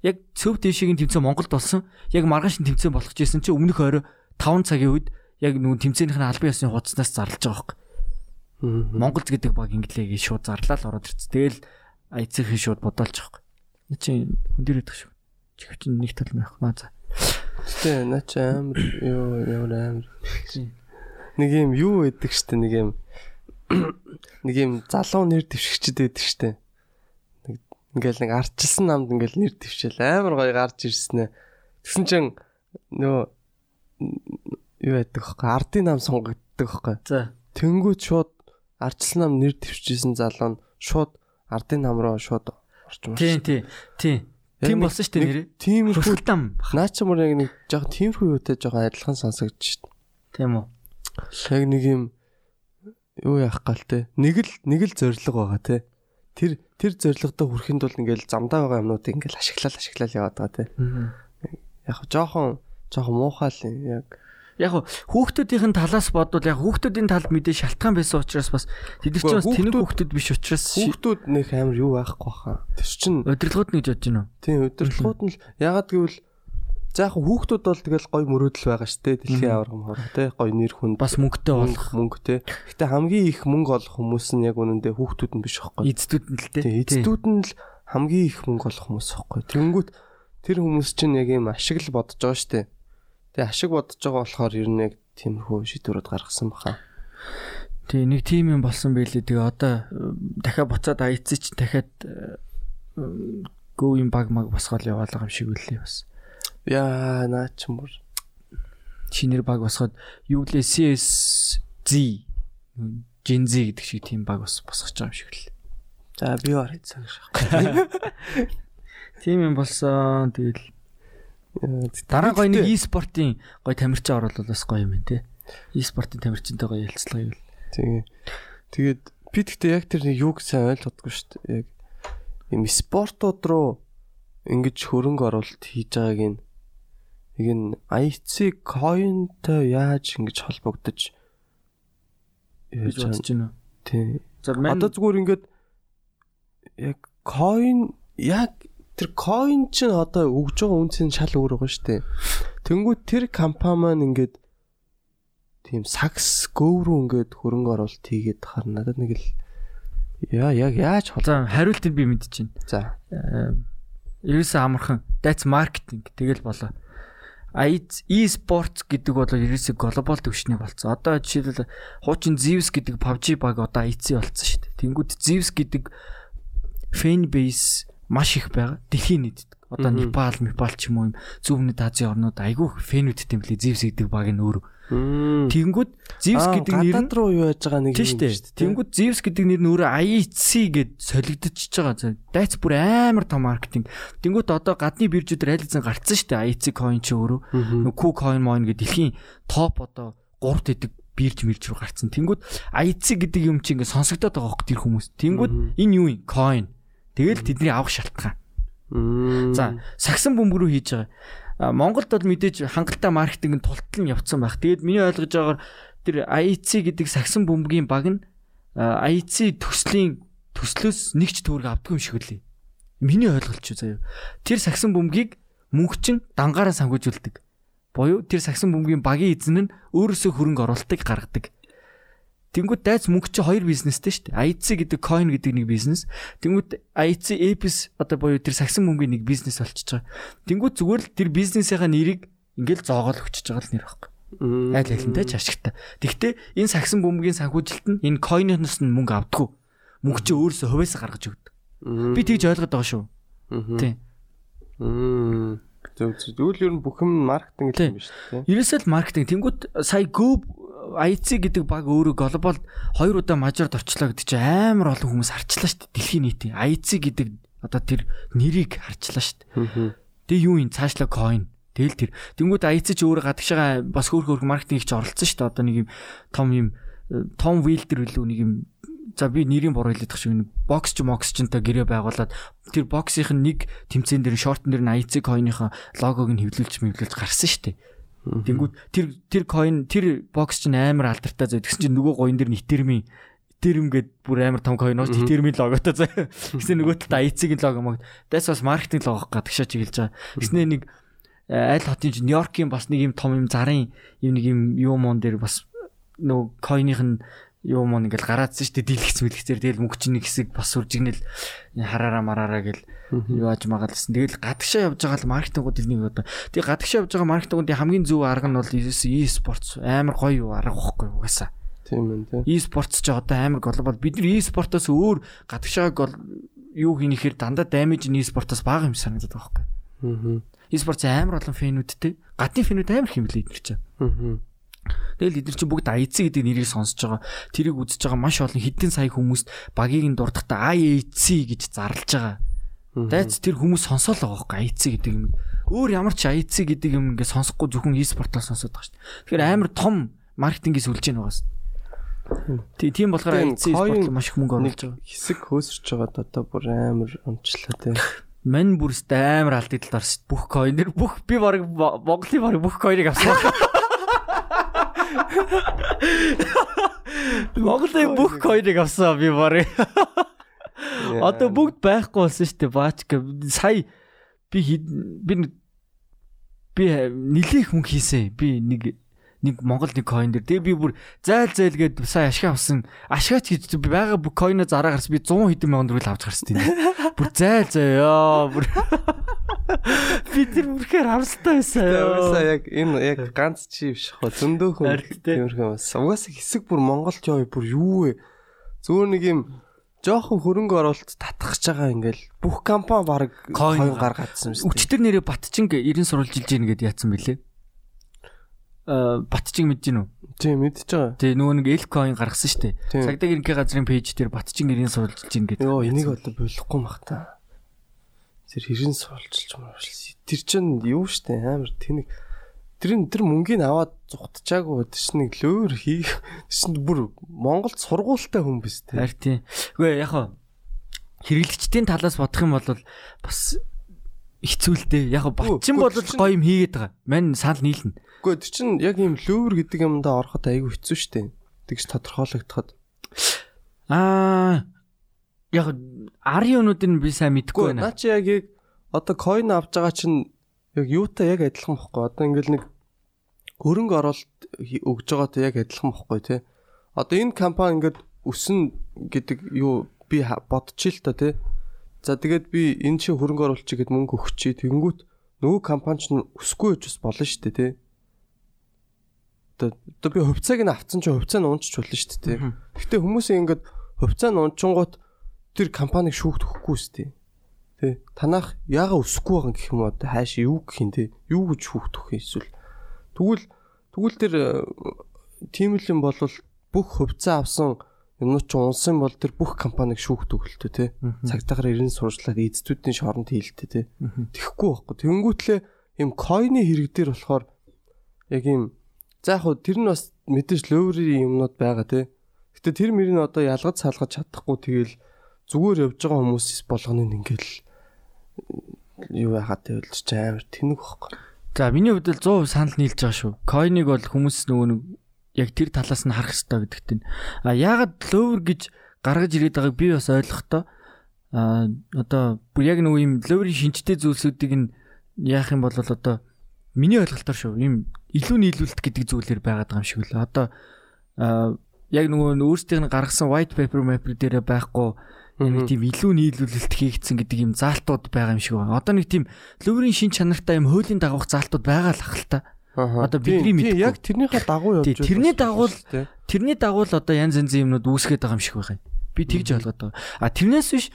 Яг цөв дэшигийн тэмцээн Монголд болсон. Яг маргааш нь тэмцээн болох гэсэн чинь өмнөх орой 5 цагийн үед яг нөгөө тэмцээнийх нь албан ёсны хуудаснаас зарлаж байгаа байхгүй. Монголд гэдэг баг инглээ гэж шууд зарлаа л ороод ирсэн. Тэгэл айцхийн шууд бодоолж байгаа байхгүй. Наа чи хүн дээр идэх шүү. Чих чинь нэг тал байх маа за. Гэтэ наа чи амар юу ямар амар. Нэг юм юу гэдэг штэ нэг юм нэг юм залуу нэр дэвшигчд байдаг штэ. Нэг ингээл нэг арчилсан намд ингээл нэр дэвшээл амар гоё гарч ирсэн ээ. Тэгсэн чинь нөө юу яддаг вэ? Ардын нам сонгогддог вэ? За. Тэнгүүд шууд арчилсан нам нэр дэвшижсэн залуу нь шууд ардын нам руу шууд орчмоор. Тийм тийм. Тийм. Тийм болсон шүү дээ нэрээ. Тиймэрхүү там. Наа чи мөр яг нэг жоохон тиймэрхүү юутай жоохон адилхан сонсогдож шít. Тийм үү. Яг нэг юм юу яах гал те. Нэг л нэг л зориг байгаа те. Тэр тэр зоригтой хүрэхэд бол ингээл замдаа байгаа юмнуудыг ингээл ашиглал ашиглал яваад байгаа те. Яг жоохон жоохон муухай л яг яг хүүхдүүдийн талаас бодвол яг хүүхдүүдийн талд мэдээ шалтгаан байсан учраас бас тэд нар ч бас тэнэг хүүхдүүд биш учраас хүүхдүүд нөх амар юу байхгүй хаа. Тэр чинь удирдлагууд нь гэж бодож байна уу? Тийм удирдлагууд нь ягаад гэвэл за яг хүүхдүүд бол тэгэл гой мөрөөдөл байгаа шүү дээ. Дэлхийн аврагм хороо те гой нэр хүн бас мөнгөтэй болох мөнгөтэй. Гэтэ хамгийн их мөнгө олох хүмүүс нь яг үнэндээ хүүхдүүд нь биш байхгүй. Эцдүүд нь л те. Эцдүүд нь л хамгийн их мөнгө олох хүмүүс байхгүй. Тэнгүүт тэр хүмүүс чинь яг юм ашиг л бодож байгаа шүү дээ Тэгээ ашиг бодож байгаа болохоор ер нь яг тиймэрхүү шийдвэрүүд гаргасан баха. Тэгээ нэг тим юм болсон байлээ. Тэгээ одоо дахиад буцаад айц чи дахиад гоо юм баг маг босгоод яваал байгаа юм шиг үлээ бас. Яа наа ч мөр шинээр баг босгоод юу лээ CSZ Gen Z гэдэг шиг тим баг бас босгож байгаа юм шиг л. За би ор хийцэн шах. Тим юм болсон. Тэгэл Дараа гоё нэг e-спортын гоё тамирчин оруулал бас гоё юм байна те. E-спортын тамирчинтай гоё ярилцлага юм. Тэгээ. Тэгээд би тэгтээ яг тэр юуг сайн ойлгодгүй шүү дээ. Яг юм спортууд руу ингэж хөрөнгө оруулалт хийж байгааг нь нэг нь IC coin-тай яаж ингэж холбогдож яаж бодож байна? Тий. За одоо зүгээр ингээд яг coin яг тэр coin чинь одоо өгж байгаа үнцийн шал өөр байгаа шүү дээ. Тэнгүүд тэр компани маань ингээд тийм сакс гөв рүү ингээд хөрөнгө оруулалт хийгээд хар надад нэг л яа яг яаж хол. За хариултыг би мэдчихээн. За. Ерөөсөө амархан that's marketing тэгэл болоо. e-sports гэдэг бол ерөөсөө глобал төвшний болцсон. Одоо жишээлбэл хуучин Zeus гэдэг PUBG баг одоо IC болцсон шүү дээ. Тэнгүүд Zeus гэдэг fan base маш их байгаа. Дэлхийн нийтэд. Одоо Непал, Непал ч юм уу юм зөвхөн Азийн орнууд айгүй фэнүүдтэй лээ. Зевс гэдэг баг нь өөр. Тэнгүүд Зевс гэдэг нэр нь руу юу яаж байгаа нэг юм шүү дээ. Тэнгүүд Зевс гэдэг нэр нь өөрөө IEC гэд солигдчихж байгаа. Дайц бүр амар том маркетинг. Тэнгүүд одоо гадны биржүүдээр аль зэн гарцсан шүү дээ. IEC coin ч өөрөө. Q coin moin гэдэг дэлхийн топ одоо 3 тэдэг бирж мэрж рүү гарцсан. Тэнгүүд IEC гэдэг юм чи ингээд сонсогдоод байгаа хөх тэр хүмүүс. Тэнгүүд энэ юу юм? Coin Тэгэл тэдний авах шалтгаан. За, сагсан бөмбөр рүү хийж байгаа. Монголд бол мэдээж хангалттай маркетинг тултал нь явцсан байх. Тэгээд миний ойлгож байгаагаар тэр IEC гэдэг сагсан бөмбөгийн баг нь IEC төслийн төслөөс нэг ч төгрөг авдгүй юм шиг үлээ. Миний ойлголт ч заяа. Тэр сагсан бөмбөгийг мөнгөчин дангаараа сангуужулдаг. Боёо тэр сагсан бөмбөгийн багийн эзэн нь өөрөөсөө хөрөнгө оруулалтыг гаргадаг. Тэнгүүд дайц мөнгө чи хоёр бизнестэй шүү дээ. IC гэдэг coin гэдэг нэг бизнес. Тэнгүүд IC Apis одоо боيو тэр сагсан мөнгөний нэг бизнес болчихж байгаа. Тэнгүүд зүгээр л тэр бизнесийнхаа нэрийг ингээл зоогоол өчөж байгаа л нэр байхгүй. Айл айлантай ч ашигтай. Тэгвэл энэ сагсан бөмбөгийн санхүүжилт нь энэ coin-оос нь мөнгө авдаггүй. Мөнгө чи өөрөөсөө хувьяасаа гаргаж өгдөг. Би тэгж ойлгоод байгаа шүү. Тийм. Зөв зөв. Тэгвэл ер нь бүх юм маркетинг юм биш үү? Ерөөсөө л маркетинг. Тэнгүүд сая Go IC гэдэг баг өөрөө глобал хоёр удаа мажорд орчлоо гэдэг чинь амар олон хүмүүс харчлаа шүү дээ. Дэлхийн нийтийн IC гэдэг одоо тэр нэрийг харчлаа шүү дээ. Тэгээ юу юм цаашлаа coin. Тэгэл тэр. Тэнгүүд IC ч өөрөө гадагшаа бас хөөх хөөх маркетинг хийж оролцсон шүү дээ. Одоо нэг юм том юм том вилдер билүү нэг юм за би нэрийн буруу хэлээд тах шиг нэг бокс ч мокс ч та гэрээ байгуулад тэр боксийн нэг тэмцээн дээр шортон дээр нь IC coin-ийн логог нь хэвлүүлж мэвлүүлж гарсан шүү дээ. Тэнгүүд тэр тэр coin тэр бокс чинь амар алдартай зөө. Тэгсэн чинь нөгөө гоён дээр нэтэрми Ethereum гээд бүр амар том coin ууш Ethereum-ийн логотой заа. Гэсэн нөгөө талд IC-ийн лого мөн. Дэс бас маркетинг лого гадагшаа чиглэж байгаа. Гэснээр нэг аль хотын Нью-Йоркийн бас нэг юм том юм зарын юм нэг юм юу мон дээр бас нөгөө койных нь юу мөн ингээл гараадсан шүү дээ дийлэгц мэлгцээр тэгэл мөнгө чинь нэг хэсэг бас үржигнэл хараараа мараараа гэл юу ааж магаал гэсэн. Тэгэл гадагшаа явж байгаа л маркетингууд энийг одоо тэг гадагшаа явж байгаа маркетингуудын хамгийн зөв арга нь бол e-sports амар гоё юу арга واخгүй угаасаа. Тийм ээ тийм. E-sports ч одоо амар глобал бид нар e-sport-оос өөр гадагшаа гол юу хийхээр дандаа damage нь e-sport-оос бага юм санагдаад байгаа байхгүй. Аа. E-sports амар олон фэнүүдтэй гадны фэнүүд амар хэмлээ идэх чинь. Аа. Тэгэл эдгээр чи бүгд IEC гэдэг нэрийг сонсож байгаа. Тэрийг үзэж байгаа маш олон хэдэн сая хүмүүст багийг нь дурдахтаа IEC гэж зарлж байгаа. Дайц тэр хүмүүс сонсоол байгаа байхгүй IC гэдэг юм. Өөр ямар ч IC гэдэг юм ингээ сонсохгүй зөвхөн e-спортоор сонсоод байгаа шүү дээ. Тэгэхээр амар том маркетингээс үлж яах байгаас. Тий, тийм болохоор IC e-спорт маш их мөнгө оруулж байгаа. Хэсэг хөөсөрч байгаа одоо бүр амар онцлоо тий. Мань бүрст амар алт идэлт орсон. Бүх койнер бүх би баг Монголын баг бүх койныг авсан. Монголын бүх койныг авсан би барыг. Одоо бүгд байхгүй болсон шүү дээ. Баачка сая би би би нилээх хүн хийсэн. Би нэг нэг Монгол нэг coin дээр. Тэгээ би бүр зайл зайл гээд сая ашиг авсан. Ашигаач гэж би байгаа бүх coin-о зараа гарсан. Би 100 хэдэн мянган төгрөг авч гарсан тийм. Бүр зайл заяа. Бүр би тэр бүрхээр хамстай байсан. Угаасаа яг энэ яг ганц чи биш хоо зөндөөхөн тиймэрхүү бас. Угаасаа хэсэг бүр Монголч яа бүр юу вэ? Зүгээр нэг юм жоохон хөрөнгө оруулалт татахж байгаа ингээл бүх компани баг coin гаргаадсан юм. Өчтөр нэрээ Батчинг 90 сурвалжилж ийн гэдээ яатсан бэлээ. Э, Батчиг мэдэж гинүү? Тийм мэдэж байгаа. Тэгээ нөгөө нэг Elcoin гаргасан шүү дээ. Цагдаа гэрнгийн газрын пэйж дээр Батчиг нэрийн сурвалжилж гин гэдэг. Йоо энийг одоо болохгүй мах та. Тэр хэрэн сурвалжилж юм бол тэр чинь юу шүү дээ амар тэнэг тэр тэр мөнгөний аваад зүхтчаагүй тэр чинь нэг лөөр хийх чинь бүр Монголд сургуультай хүн биз дээ. Харин тийм. Үгүй яг хэрэглэгчдийн талаас бодох юм бол бас хэцүүлдэ. Яг батчин бол гоё юм хийгээд байгаа. Мань санал нийлнэ. Гэхдээ тэр чинь яг ийм лүүр гэдэг юмдаа ороход айгүй хэцүү шттэ. Тэгж тодорхойлогдоход. Аа яг арын өнүүдийг би сайн мэдэхгүй байна. Наа чи яг яг одоо coin авж байгаа чинь яг юутай яг адилхан бохгүй. Одоо ингээл нэг хөрөнгө оруулалт өгж байгаатай яг адилхан бохгүй тий. Одоо энэ компани ингээд өснө гэдэг юу би бодчих л та тий. За тэгээд би энэ чинь хөрөнгө оруулалт чигэд мөнгө өгчий. Тэнгүүт нөгөө компани ч өсөхгүй ч бас болно шүү дээ тий одоо би хувьцааг нь авцсан чинь хувьцаа нь унчч болно шүү дээ. Гэтэ хүмүүсийн ингээд хувьцаа нь унчингууд тэр компаниг шүүхт өгөхгүй шүү дээ. Тэ танах яага өсөхгүй байгаа гэх юм уу одоо хааш юу гэх юм те юу гэж шүүхт өгөх юм эсвэл тэгвэл тэгвэл тэр тийм л юм бол бүх хувьцаа авсан юмнууд ч унсан бол тэр бүх компаниг шүүхт өгөлтөө те цагтаагаар ирэн сурчлаад эзэдүүдийн шоронд хийлтэ те тэхгүй байхгүй. Тэнгүүтлээ юм койны хэрэг дээр болохоор яг юм За яг тэр нь бас мэдээж лөөврийн юмнууд байгаа тий. Гэтэ тэр мөрийг одоо ялгаж салгаж чадахгүй тэгэл зүгээр явж байгаа хүмүүс болгоно ингээл юу яхад тавилж ч амар тэнэг байхгүй. За миний хувьд л 100% санал нийлж байгаа шүү. Койныг бол хүмүүс нөгөө нэг яг тэр талаас нь харах хэрэгтэй гэдэгт нь. А яагаад лөөвр гэж гаргаж ирээд байгааг би бас ойлгохдоо а одоо бүр яг нөгөө юм лөөврийн шинжтэй зүйлсүүдийг нь яах юм бол одоо миний ойлголтоор шүү. Ийм илүү нийлүүлэлт гэдэг зүйлээр байгаад байгаа юм шиг л. Одоо яг нөгөө өөрсдийнх нь гаргасан white paper map дээр байхгүй нэг тийм илүү нийлүүлэлт хийгдсэн гэдэг юм заалтууд байгаа юм шиг байна. Одоо нэг тийм лөврийн шин чанартай юм хуулийн дагавх заалтууд байгаа л ах л та. Одоо бидний мэд. Яг тэрнийхээ дагуу явж байна. Тэрний дагуу тэрний дагуу л одоо янз янзын юмнууд үүсгээд байгаа юм шиг байна. Би тэгж ойлгоод байгаа. А тэрнээс биш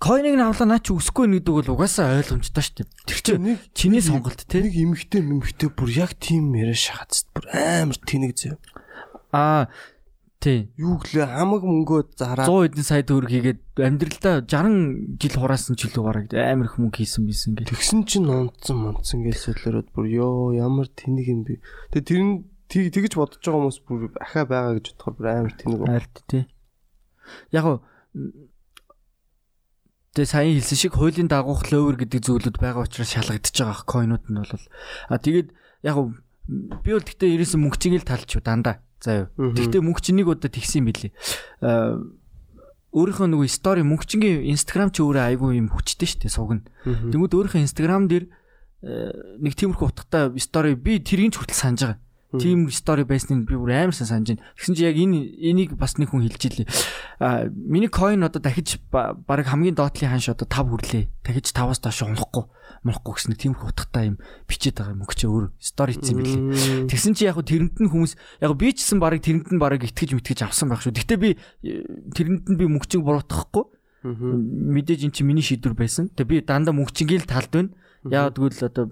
Койныг нь авлаа наа чи өсөхгүй нэгдэг бол угаасаа ойлгомжтой шүү дээ. Тэр чинь нэг чиний сонголт те. Нэг эмгтэй мэмгтэй бүр яг тийм яриа шахац бүр амар тэнэг зөө. Аа тий. Юу гэлээ хамаг мөнгөө зараа 100 хэдэн сая төгрөг хийгээд амьдралдаа 60 жил хураасан ч илүү бараг амар их мөнгө хийсэн бисэн гэл. Тэгсэн чинь унтсан мунтсан гэлсэлэрүүд бүр ёо ямар тэнэг юм бэ. Тэгээ тэр нь тэгж бодож байгаа хүмүүс бүр ахаа байгаа гэж бодохоор бүр амар тэнэг. Арт тий. Яг нь Тэгээ сайн хэлсэн шиг хуулийн дагуух ловер гэдэг зүйлүүд байгаа учраас шалгагдчихж байгаа койнууд нь бол а тэгээд яг би бол гэхдээ ерөөсөн мөнгөчийг л талч дандаа. За юу. Гэхдээ мөнгөчнийг удаа тэгсэн юм билий. А өөрийнхөө нөгөө стори мөнгөчингийн инстаграм ч өөрөө айгүй юм хүчтэй шүү дээ сугна. Тэгмүүд өөрийнхөө инстаграм дээр нэг тиймэрхүү утгатай стори би тэрийг ч хүртэл санаж байгаа. Тийм стори байсныг би бүр амар санаж байна. Тэгсэн чи яг энэ энийг бас нэг хүн хэлж илээ. А миний coin одоо дахиж баг хамгийн доотлын ханш одоо 5 хүрлээ. Дахиж 5-аас доош унахгүй морхгүй гэсэн тийм их утгатай юм бичээд байгаа юм өгч өөр стори хийсэн билээ. Тэгсэн чи яг тэрэнд нь хүмүүс яг би ч гэсэн баг тэрэнд нь баг итгэж мэтгэж авсан байх шүү. Гэтэ би тэрэнд нь би мөнгөчийг буруутгахгүй. Мэдээж эн чи миний шийдвэр байсан. Тэгээ би дандаа мөнгөчингийн талд байна. Яг тэгвэл одоо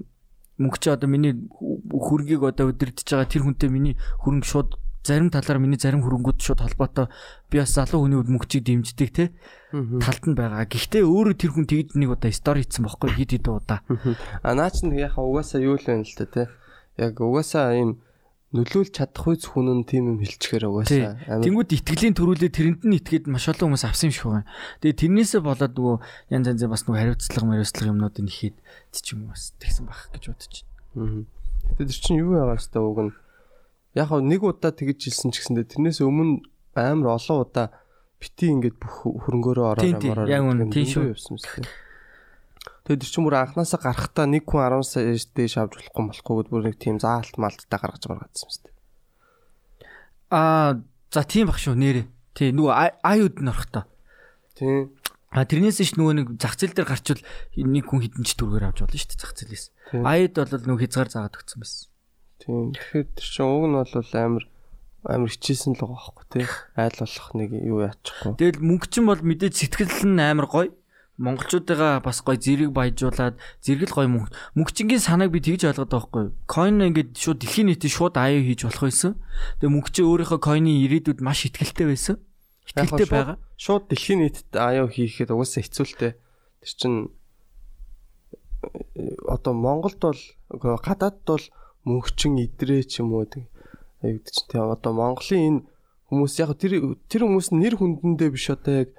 мөнгө чи одоо миний хөрөнгийг одоо өдөртөж байгаа тэр хүнтэй миний хөрөнгө шууд зарим талаар миний зарим хөрөнгүүд шууд холбоотой би бас залуу хүний үд мөнгөчийг дэмждэг те талд нь байгаа. Гэхдээ өөрөө тэр хүн тэгж нэг удаа стори хийсэн бохоггүй хид хид удаа. А наа чинь яхаа угаасаа юу л байна л та те. Яг угаасаа ийм нөлөөлж чадах үз хүн нь тийм юм хэлчихээр угаасаа. Тэнгүүд итгэлийн төрүүлээ тэрэнд нь итгээд маш олон хүмүүс авсан юм шиг байна. Тэгээ тэрнээсээ болоод нөгөө янз янзын бас нөгөө хариуцлага мариуцлага юмнууд нь ихэд ч юм бас тэгсэн бах гэж бодож байна. Тэгээд тэр чинь юу байгаа хэвээр уг нь яг нэг удаа тэгж хэлсэн ч гэсэндээ тэрнээс өмнө амар олон удаа бити ингээд бүх хөрөнгөөрөө яг үнэ тийм шүү явсан юм. Тэгээд тэр чинь бүр анханасаа гарахтаа нэг хүн 10 сая дээш авч болохгүй болохгүй гэд бүр нэг тийм заалт малттай гаргаж маргаадсан юм шүү дээ. Аа за тийм бах шүү нэрээ. Тий нөгөө аюуд нь орох та. Тий. А тэрнээс ш нөгөө нэг зах зээл дээр гарчвал нэг хүн хідэн ч төгрөгөр авч болно шүү дээ зах зээлээс. Аюуд бол нөгөө хязгаар заагаад өгсөн байсан. Тийм. Тэгэхээр тэр чинь уг нь бол амар амар хичээсэн л байгаа байхгүй тий. Айл болох нэг юу яачихгүй. Тэгэл мөнгө чинь бол мэдээж сэтгэл нь амар гоё монголчуудаа бас гоё зэрэг баяжуулаад зэрэгэл гоё мөнгө мөнгчингийн санааг би тэгж ойлгоод байгаа байхгүй. Coin ингээд шууд дэлхийн нийтэд шууд аяа хийж болох байсан. Тэгээ мөнгө чи өөрийнхөө coin-ийн ирээдүйд маш ихтгэлтэй байсан. Ихтгэлтэй байгаа. Шууд дэлхийн нийтэд аяа хийхэд угаасаа хэцүүлтэй. Тэр чин э, одоо Монголд бол гадаадд бол мөнгчин идрээ ч юм уу аюуд ч тийм одоо Монголын энэ хүмүүс яг тэр тэр хүмүүс нэр хүндэндээ биш одоо яг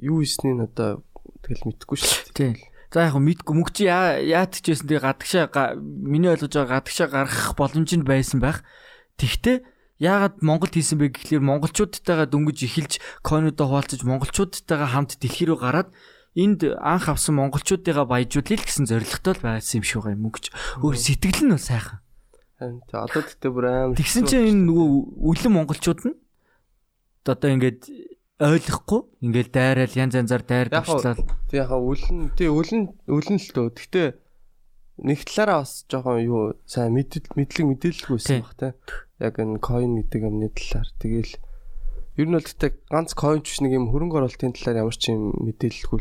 юу хийснийг одоо тэгэл мэдхгүй шүү дээ. Тийм. За яг мэдгүй мөнгө чи яат ч байсан тэгээ гадагшаа миний ойлгож байгаа гадагшаа гаргах боломж нь байсан байх. Тэгтээ яагаад Монголд хийсэн бэ гэхлээр монголчуудтайгаа дөнгөж эхэлж койнуудаа хуваалцаж монголчуудтайгаа хамт дэлхий рүү гараад энд анх авсан монголчуудыгаа баяжуулъя л гэсэн зорилготой байсан юм шиг байгаа юм мөнгөч. Өөр сэтгэл нь бол сайхан. Тэ одоо тэгтээ бүр аим. Тэгсэн чинь энэ нөгөө үлэн монголчууд нь одоо ингээд ойлгохгүй ингээл дайраал янз янзаар дайр төвчлээ. Тэг яхаа үлэн тий үлэн үлэн л дөө. Гэхдээ нэг талаараа бас жоохон юу сайн мэдлэг мэдлэг мэдээлэлгүйсэн баг те. Яг энэ coin гэдэг юмны талаар. Тэгээл ер нь бол гэхдээ ганц coin ч нэг юм хөрөнгө оруулалтын талаар ямар ч юм мэдээлэлгүй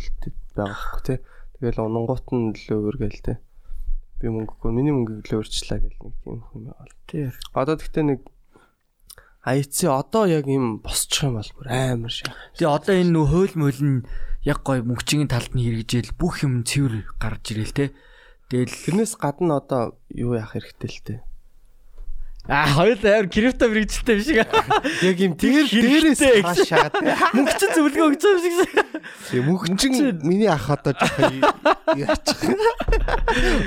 байгаа байхгүй те. Тэгээл унгуут нь лөөвөр гээл те. Би мөнгөгүй миний мөнгөийг лөөвөрчлээ гэл нэг тийм юм байна. Тий. Одоо гэхдээ нэг АИЦ одоо яг юм босчих юм бол бүр амар шаа. Тэгээ одоо энэ нөх хууль мөл нь яг гой мөнгчгийн талд нь хэрэгжээл бүх юм цэвэр гарч ирэл те. Тэгэл тэрнээс гадна одоо юу яах хэрэгтэй л те. А хоёр амар крипто мэрэгчлээ биш шиг. Яг юм тэгэл дээрээс хаш шаад. Мөнгөч зөвлөгөө өгч байгаа шиг. Тэгээ мөнгөчин миний ах одоо жоохон яачих.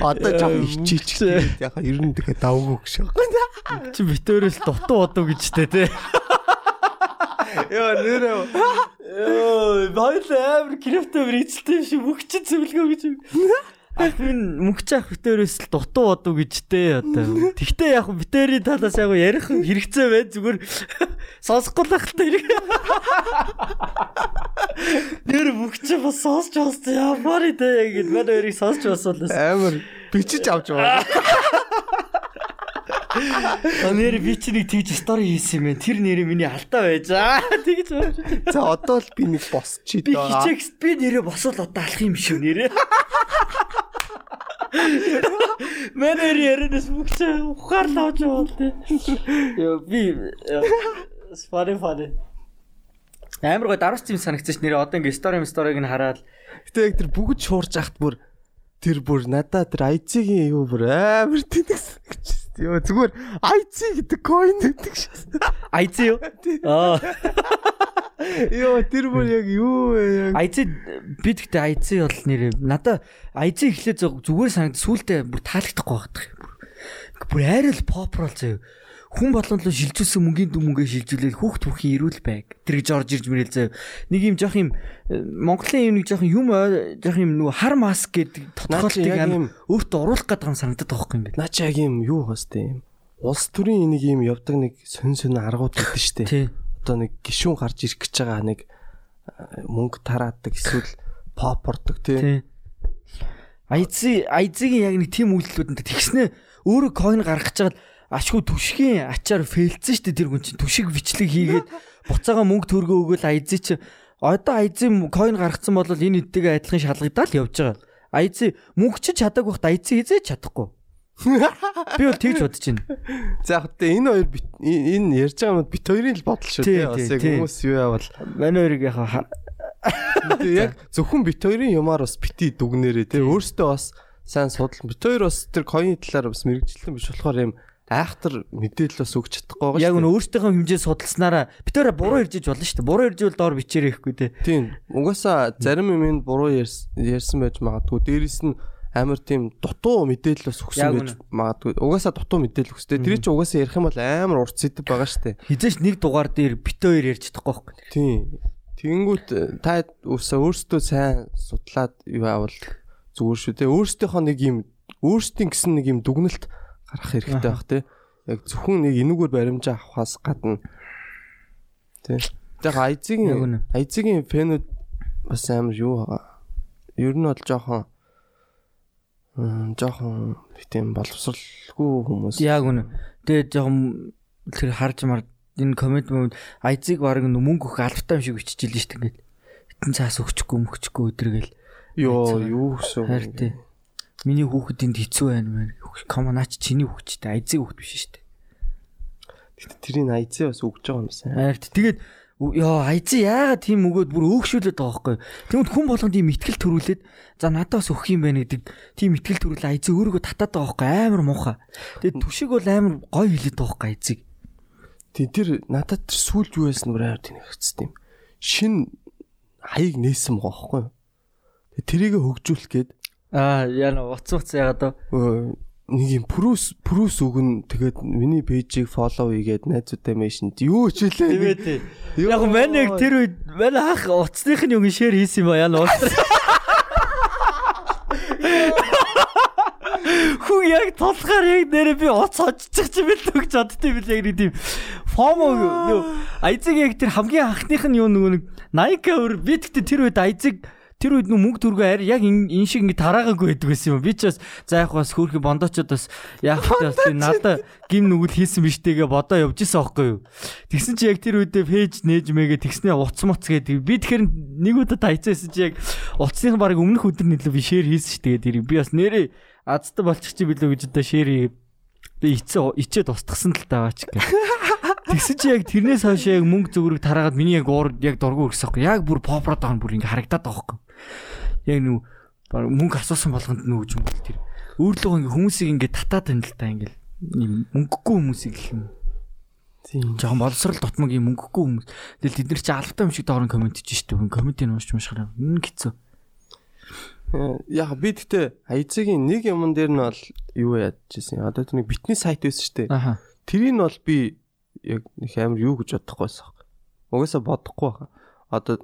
Одоо жоохон ичээч. Яг ер нь тэгээ давгүй гэж байгаа. Чи битээрээс дутуу бодов гэж тэ те. Яа нэрээ. Йоо, баял амар крипто мэрэгчлээ биш мөнгөч зөвлөгөө гэж. Ах минь мөнгөч ах битээрээс л дутуу бодов гэжтэй одоо. Тэгтээ яг битээрийн талаас яг ярих хэрэгцээ бай зүгээр сонсохгүй л ахaltaа хэрэг. Тэр мөнгөч бас сонсч бассан ямар идэ яг гэд манай хоёрыг сонсч басуулаас. Амар бичиж авч байгаа. Нэр би чи нэг тэгж стори хийсэн юм байна. Тэр нэрээ миний алдаа байж аа. Тэгж байна. За одоо л би нэг босчих доо. Би хичээгс би нэрээ босвол одоо алах юм шүү нэрээ. Мэнэр ярэнэс бүгч ухаар лавж яваад тий. Йоо би фари. Амар гой дарууч юм санагцсан ш нэрээ одоо ингээ стори сториг нь хараад гэтээ яг тэр бүгд шуурж ахт бүр тэр бүр надаа тэр айцгийн юу бүр амар тэнэгс гэж Йоо зүгээр IC гэдэг coin гэдэг шээ. IC юу? Аа. Йоо тэр бүр яг юу вэ яг IC би тэгтээ IC бол нэр надаа IC эхлээ зүгээр санагд сүултээ бүр таалагдахгүй багтах. Бүр арай л pop рол заяа. хүн болгонлоо шилжүүлсэн мөнгөний мөнгөө шилжүүлээд хүүхд бүхэн ирүүл байг. Тэр гэж орж ирж мэрэл заяа. Нэг юм жоох юм э, Монголын юм нэг жоох юм жоох юм нөгөө хар маск гэдэг тодорхойлтыг аим өөртөө оруулах гэдэг юм санагдаад байгаа юм ингээд. Наа чи яг юм юу хостэй юм. Улс төрийн нэг юм явдаг нэг сон сон аргууд гэдэг штэ. Одоо нэг гişүүн гарч ирэх гэж байгаа нэг э, мөнгө тараадаг эсвэл поп ордог тий. Айци айцгийн яг нэг тийм үйлдэлүүд нь тэгснэ өөрөө койн гаргах гэж чад ашгүй түшгийн ачаар фейлцэн штэ тэр хүн чинь түшиг бичлэг хийгээд буцаага мөнгө төргөө өгөөл айзы чи одоо айзын койн гаргацсан бол энэ эдтэйгээ адилхан шалгагдаад явж байгаа. Айзы мөнгө чи чадаагүй хат айзы хизээж чадахгүй. Би бол тэгж бодож байна. За яг тэ энэ хоёр энэ ярьж байгаа юм бит хоёрын л бодол шүү тий. Бас яг хүмүүс юу явал манай хоёрыг яг яг зөвхөн бит хоёрын юмар бас бити дүгнэрээ тий. Өөртөө бас сайн судал. Бит хоёр бас тэр коины талаар бас мэрэгчлэн биш болохоор юм айхтар мэдээлэл бас өгч чадахгүй байгаа шүү. Яг нь өөртөөхөө хэмжээ судалснараа битээрээ буруу ярьж болно шүү дээ. Буруу ярьжвэл доор бичээрэй гэхгүй дээ. Тийм. Угаасаа зарим юм ин буруу ярьсан байж магадгүй. Дээрээс нь амар тийм дутуу мэдээлэл бас өгсөн байж магадгүй. Угаасаа дутуу мэдээлэл өгсдөө. Тэр чинь угаасаа ярих юм бол амар урт сэдв байгаа шүү дээ. Хизээш нэг дугаар дээр бит хоёр ярьж чадахгүй байхгүй. Тийм. Тэнгүүт та өсөө өөртөө сайн судлаад юу авал зүгээр шүү дээ. Өөрсдийнхөө нэг юм өөрсдийн гэсэн нэг юм дүгнэлт гарах хэрэгтэй байх тий. Яг зөвхөн нэг энүүгээр баримжаа авахаас гадна тий. Яг айзгийн айзгийн фэнүүд бас амар юу байгаа. Ер нь бол жоохон жоохон тийм боловсралгүй хүмүүс. Яг үнэ. Тэгээ жоохон тэр харж мар энэ комент мөн айзыг баг мөнгө өгөх албатай юм шиг биччихэл шүү дээ ингээд. Хитэн цаас өгчихгүй мөхчихгүй өдргээл Йоо, юу гэсэн. Харин тий. Миний хүүхэд энд хэцүү байна мэн. Комо наач чиний хүүхэдтэй айзын хүүхэд биш шүү дээ. Тэгтээ тэрийг айзын бас өгж байгаа юм сайн. Харин тэгээд ёо айзын яагаад тийм өгөөд бүр өөгшүүлээд байгаа байхгүй. Тэгмэд хүн болгонд ийм ихтгэл төрүүлээд за надад бас өгөх юм байна гэдэг тийм ихтгэл төрүүлээ айзын өөрийгөө татаад байгаа байхгүй амар муухай. Тэгээд түшиг бол амар гоё хилээд байгаа байхгүй айзыг. Тэг тэр надад тэр сүлд юу байсан бүр амар тэнэгцсэн юм. Шин хаяг нээсэн байгаа байхгүй? Тэрийг хөгжүүлэх гээд аа яна уц уц яагаад нэг юм прус прус өгн тэгээд миний пэйжийг фоллоу хийгээд найзуудтай мэшинд юу ч хэлээ. Тэгээд яг манайг тэр үед манай ах уцных нь юм шеэр хийсэн юм аа яна уц. Хүү яг толгоор яг нэрээ би уц оччих ч юм бэл төгч одтой бил яг нэг тийм фомо айзыг яг тэр хамгийн анхных нь юу нөгөө нэг Nike өөр би тэгтээ тэр үед айзыг тэр үед нөө мөнгө төргөө арь яг энэ шиг ингэ тараагаагүй байдаг байсан юм. Би ч бас за яг бас хөөрхи бондоочод бас яг бас би надаа гим нүгэл хийсэн биш тэгээ бодоо явж исэн аахгүй юу. Тэгсэн чи яг тэр үедээ пэйж нээж мэгээ тэгснээ уц муц гэдэг. Би тэгэхээр нэг удаа тайцсан чи яг уцсных баг өмнөх өдөр нэлээ би шеэр хийсэн ш тэгээд тэрийг би бас нэрээ азтай болчих чи билүү гэж одоо шеэр би ичээ ичээд устгасан л таа ч гэх. Тэгсэн чи яг тэрнээс хойш яг мөнгө зүгрэг тараагаад миний яг уур яг дургу өрсөн аахгүй. Яг бүр попрод байгаа бүр ингээ харагдаад байгаа аахгүй яг нүү мөнгө асуусан болгонд нүүж юм бол тэр өөрлөгөө ингээ хүмүүсийг ингээ татаад байна л та ингээл мөнгөгүй хүмүүсийг гэх юм. Тийм. Жохон боловсрал дутмаг юм мөнгөгүй хүмүүс. Тэгэл тэд нар чи албатай юм шиг доорн комент хийж штеп. Комментийг уншиж мушхараа. Энэ хэцүү. Э, яг би тэгтээ аяцгийн нэг юмн дээр нь бол юу яадчихсэн. Одоо тэр нэг битний сайт байсан штеп. Тэрийг нь бол би яг нэг амар юу гэж бодохгүй байсан. Угаасаа бодохгүй байна. Одоо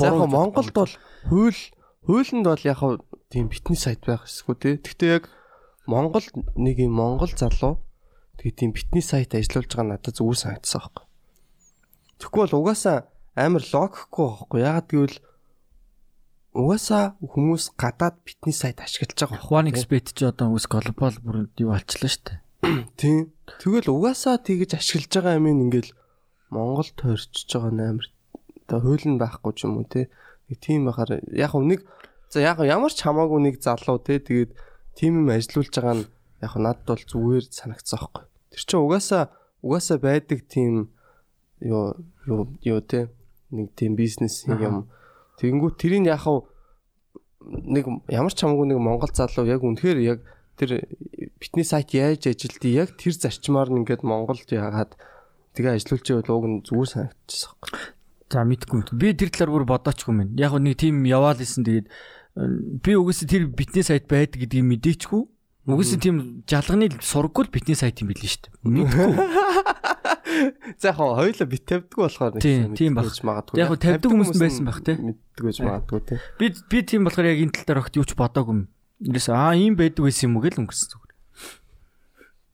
Яг Монголд бол хууль хуулинд бол яг тийм битний сайт байх эсэхгүй тий. Гэхдээ яг Монгол нэг юм Монгол залуу тэгээ тийм битний сайт ажиллуулж байгаа надад зүгээр санагдсан байхгүй. Тэгэхгүй бол угаасаа амар логихгүй байхгүй. Ягаад гэвэл угаасаа хүмүүс гадаад битний сайт ашиглаж байгаа expert ч одоо үс глобал бүр юу болчихлоо шүү дээ. Тийм. Тэгвэл угаасаа тэгж ашиглаж байгаа юм ингээл Монголд тойрчж байгаа амар одоо хууль нь байхгүй ч юм уу те. Тийм байхаар яг нэг за яг ямар ч хамаагүй нэг залуу те. Тэгээд тийм юм ажилуулж байгаа нь яг надад бол зүгээр санагцсан байхгүй. Тэр чинь угаасаа угаасаа байдаг тийм юу юу юу те. Нэг тийм бизнес юм. Тэгэнгүүт тэрийг яг нэг ямар ч хамаагүй нэг монгол залуу яг үнэхээр яг тэр битний сайт яаж ажилдгийг яг тэр зарчмаар нь ингээд Монголд яагаад тэгээ ажиллуулж байвал уг нь зүгээр санагдчихсан. За мэдгүй. Би тэр талаар бүр бодоочгүй мэн. Яг нэг тийм яваал исэн тэгээд би угсаа тэр битний сайт байдаг гэдгийг мэдээчгүй. Угсаа тийм жалганы сургуул битний сайт юм билээ шүү дээ. Мэдгүй. За яг хоёулаа бит тавьдгүй болохоор Тийм, тийм баг. магадгүй. Яг тавьдаг хүмүүс байсан байх те. Мэддэг байж магадгүй те. Би би тийм болохоор яг энэ тал дээр огт юу ч бодоогүй юм. Нэрээс аа ийм байдаг байсан юм уу гэж өнгөрсөн зүгээр.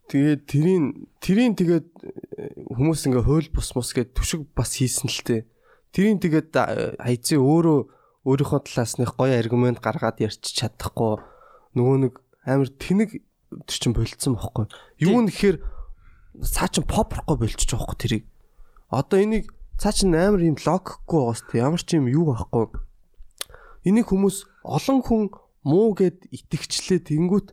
Тэгээд тэрийн тэрийн тэгээд э, хүмүүс ингээ хууль бус мус гэд түшиг бас хийсэн л те. Тэрийн тэгээд хайцээ өөрөө өөрийнхөө талаас нэг гоё аргумент гаргаад ярьчих чадахгүй нөгөө нэг амар тэнэг тэр чин болцсон байхгүй. Юу нэхэр цаа чин попрохгүй болчих жоохгүй тэрийг. Одоо энийг цаа чин амар юм логикгүй байгаас тэ ямар ч юм юу байхгүй. Энийг хүмүүс олон хүн муу гэд итгэвчлээ тэнгүүт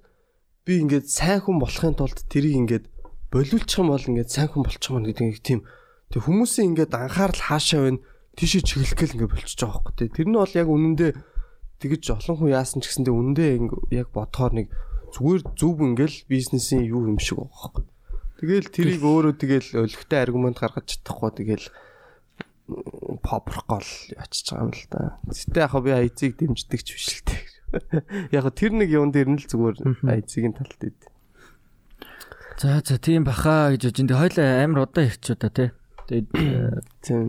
би ингээд сайн хүн болохын тулд тэрийг ингээд болиулчих юм бол ингээд сайн хүн болчих юм гэдэг нэг тийм. Тэг хүмүүсийн ингээд анхаарал хаашаа байна. Тийшээ чиглэх гэл ингээд болчихж байгаа байхгүй тэ тэр нь бол яг үнэндээ тэгэж олон хүн яасан ч гэсэндээ үнэндээ яг бодохоор нэг зүгээр зүв ингээл бизнесийн юу юм шиг байгаа байхгүй Тэгэл тэрийг өөрөө тэгэл өлегтэй аргумент гаргаж чадахгүй тэгэл попрох гол ячиж байгаа юм л да. Гэтэ яг би айцыг дэмждэг ч биш л дээ. Яг тэр нэг юм дээр нь л зүгээр айцгийн талд ид. За за тийм баха гэж бодож. Хойлоо амар удаан ирч удаа тий. Тэгээд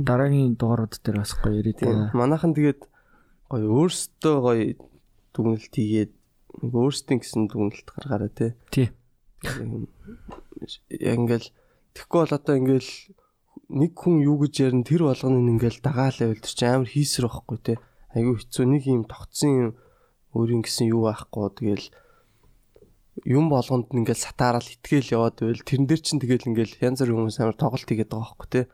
дараагийн дугаарууд дээр бас гоё ирээд байна. Манайхан тэгээд гоё өөрсдөө гоё дүгнэлт хийгээд нэг өөрсдийн гэсэн дүгнэлт гаргаараа тий. Тий. Ингээл тэгэхгүй бол одоо ингээл нэг хүн юу гэж ярина тэр болгоно ингээл дагаалаа байл чи амар хийсэр байхгүй тий. Айгүй хэцүү нэг юм тогтсон өөрийн гэсэн юу байхгүй тэгэл юм болгонд ингээл сатаарал итгээл яваад байл тэрэн дээр чин тэгэл ингээл янз бүрийн хүмүүс амар тоглолт хийгээд байгаа байхгүй тий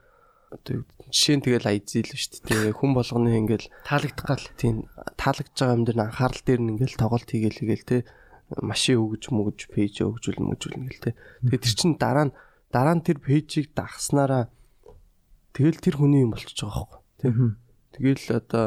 одоо жишээ нь тэгэл айзил шүү дээ. Хүн болгоны ингээл таалагдах гал. Тийм таалагдж байгаа юм дээр анхаарал дээр нь ингээл тоглолт хийгээл хийгээл те машин өгж мөгж пэйж өгжүүл мөгжүүл ингээл те. Тэгээ тэр чин дараа нь дараа нь тэр пэйжийг дагснараа тэгэл тэр хүний юм болчихж байгаа байхгүй те. Тэгэл одоо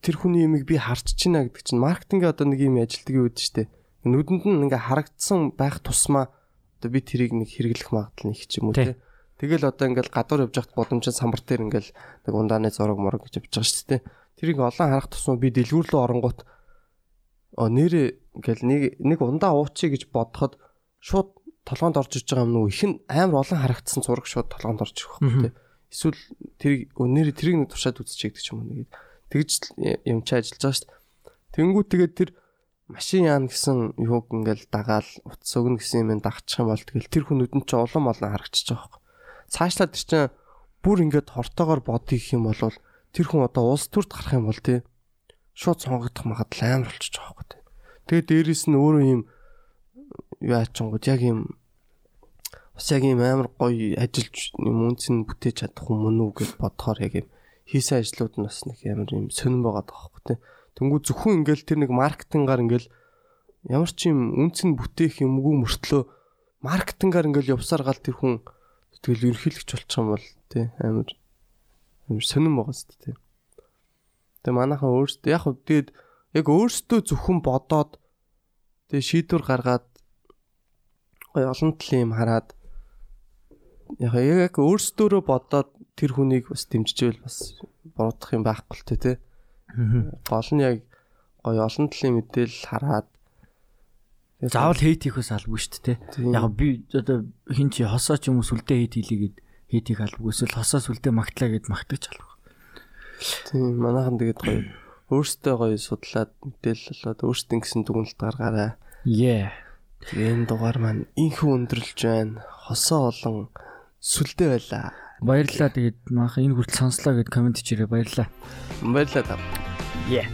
тэр хүний юмыг би харч чина гэдэг чинь маркетинг одоо нэг юм ажилтдаг юм үүд штэ. Нүдэнд нь ингээ харагдсан байх тусмаа одоо би тэрийг нэг хэрэглэх магадлал нэг ч юм уу те. Тэгэл одоо ингээл гадуур явж байхад боломжтой самбар дээр ингээл нэг ундааны зураг морог гэж явж байгаа шүү дээ. Тэрийг олон харах тусмаа би дэлгүүр рүү оронгууд оо нэрээ ингээл нэг нэг ундаа уучи гэж бодоход шууд толгоонд орж иж байгаа юм уу их нь амар олон харагдсан зураг шууд толгоонд орж ирэх байхгүй тий. Эсвэл тэрийг нэр тэрийг нэг туршаад үзчихээг ч юм уу нэгэд тэгж юм чи ажиллаж байгаа шүү дээ. Тэнгүү тэгээд тэр машин яана гэсэн юуг ингээл дагаал утас өгнө гэсэн юм дагчих юм бол тэгэл тэр хүмүүд нь ч улам олон харагдчихж байгаа байхгүй цаашлаад тэр чинь бүр ингээд хортоогоор бод хийх юм бол тэр хүн одоо улс төрд гарах юм бол тий шууд сонгогдох магадлал амар болчих жоох байхгүй тий. Тэгээд дээрэс нь өөрөө юм яачингууд яг юм бас яг юм амар гоё ажиллаж юм үнцэн бүтээж чадах юм үү гэж бодохоор яг юм хийсэн ажлууд нь бас нэг амар юм сонирн байгаа даахгүй тий. Тэнгүү зөвхөн ингээл тэр нэг маркетингаар ингээл ямар ч юм үнцэн бүтээх юмгүй мөртлөө маркетингаар ингээл явсаар гал тэр хүн Тэгэл ерхийлэгч болчих юм бол тий амар амар сонирн байгаа шүү дээ. Тэгээ манайхан өөрсдөө яг хөө тэгээд яг өөрсдөө зөвхөн бодоод тэгээ шийдвэр гаргаад гоё олон талын юм хараад яг яг өөрсдөө бодоод тэр хүнийг бас дэмжижэл бас буруудах юм байхгүй л тий. Гол нь яг гоё олон талын мэдээлэл хараад Заавал хейт хийхээс албагүй шүү дээ. Яг би одоо хин чи хосоо ч юм уу сүлдээ хейт хийлээгээд хейт хийх албагүй эсвэл хосоо сүлдээ магтлаа гэд магтаж албагүй. Тийм манайхан тэгээд гоё өөртөө гоё судлаад мэдээлэл болоод өөртөө гэсэн дүгнэлт гаргаарай. Yeah. Энэ дугаар маань инхүү өндөрлж байна. Хосоо олон сүлдээ байла. Баярлалаа тэгээд манайхан энэ хүртэл сонслоо гэд комент хийрээ баярлалаа. Баярлалаа. Yeah.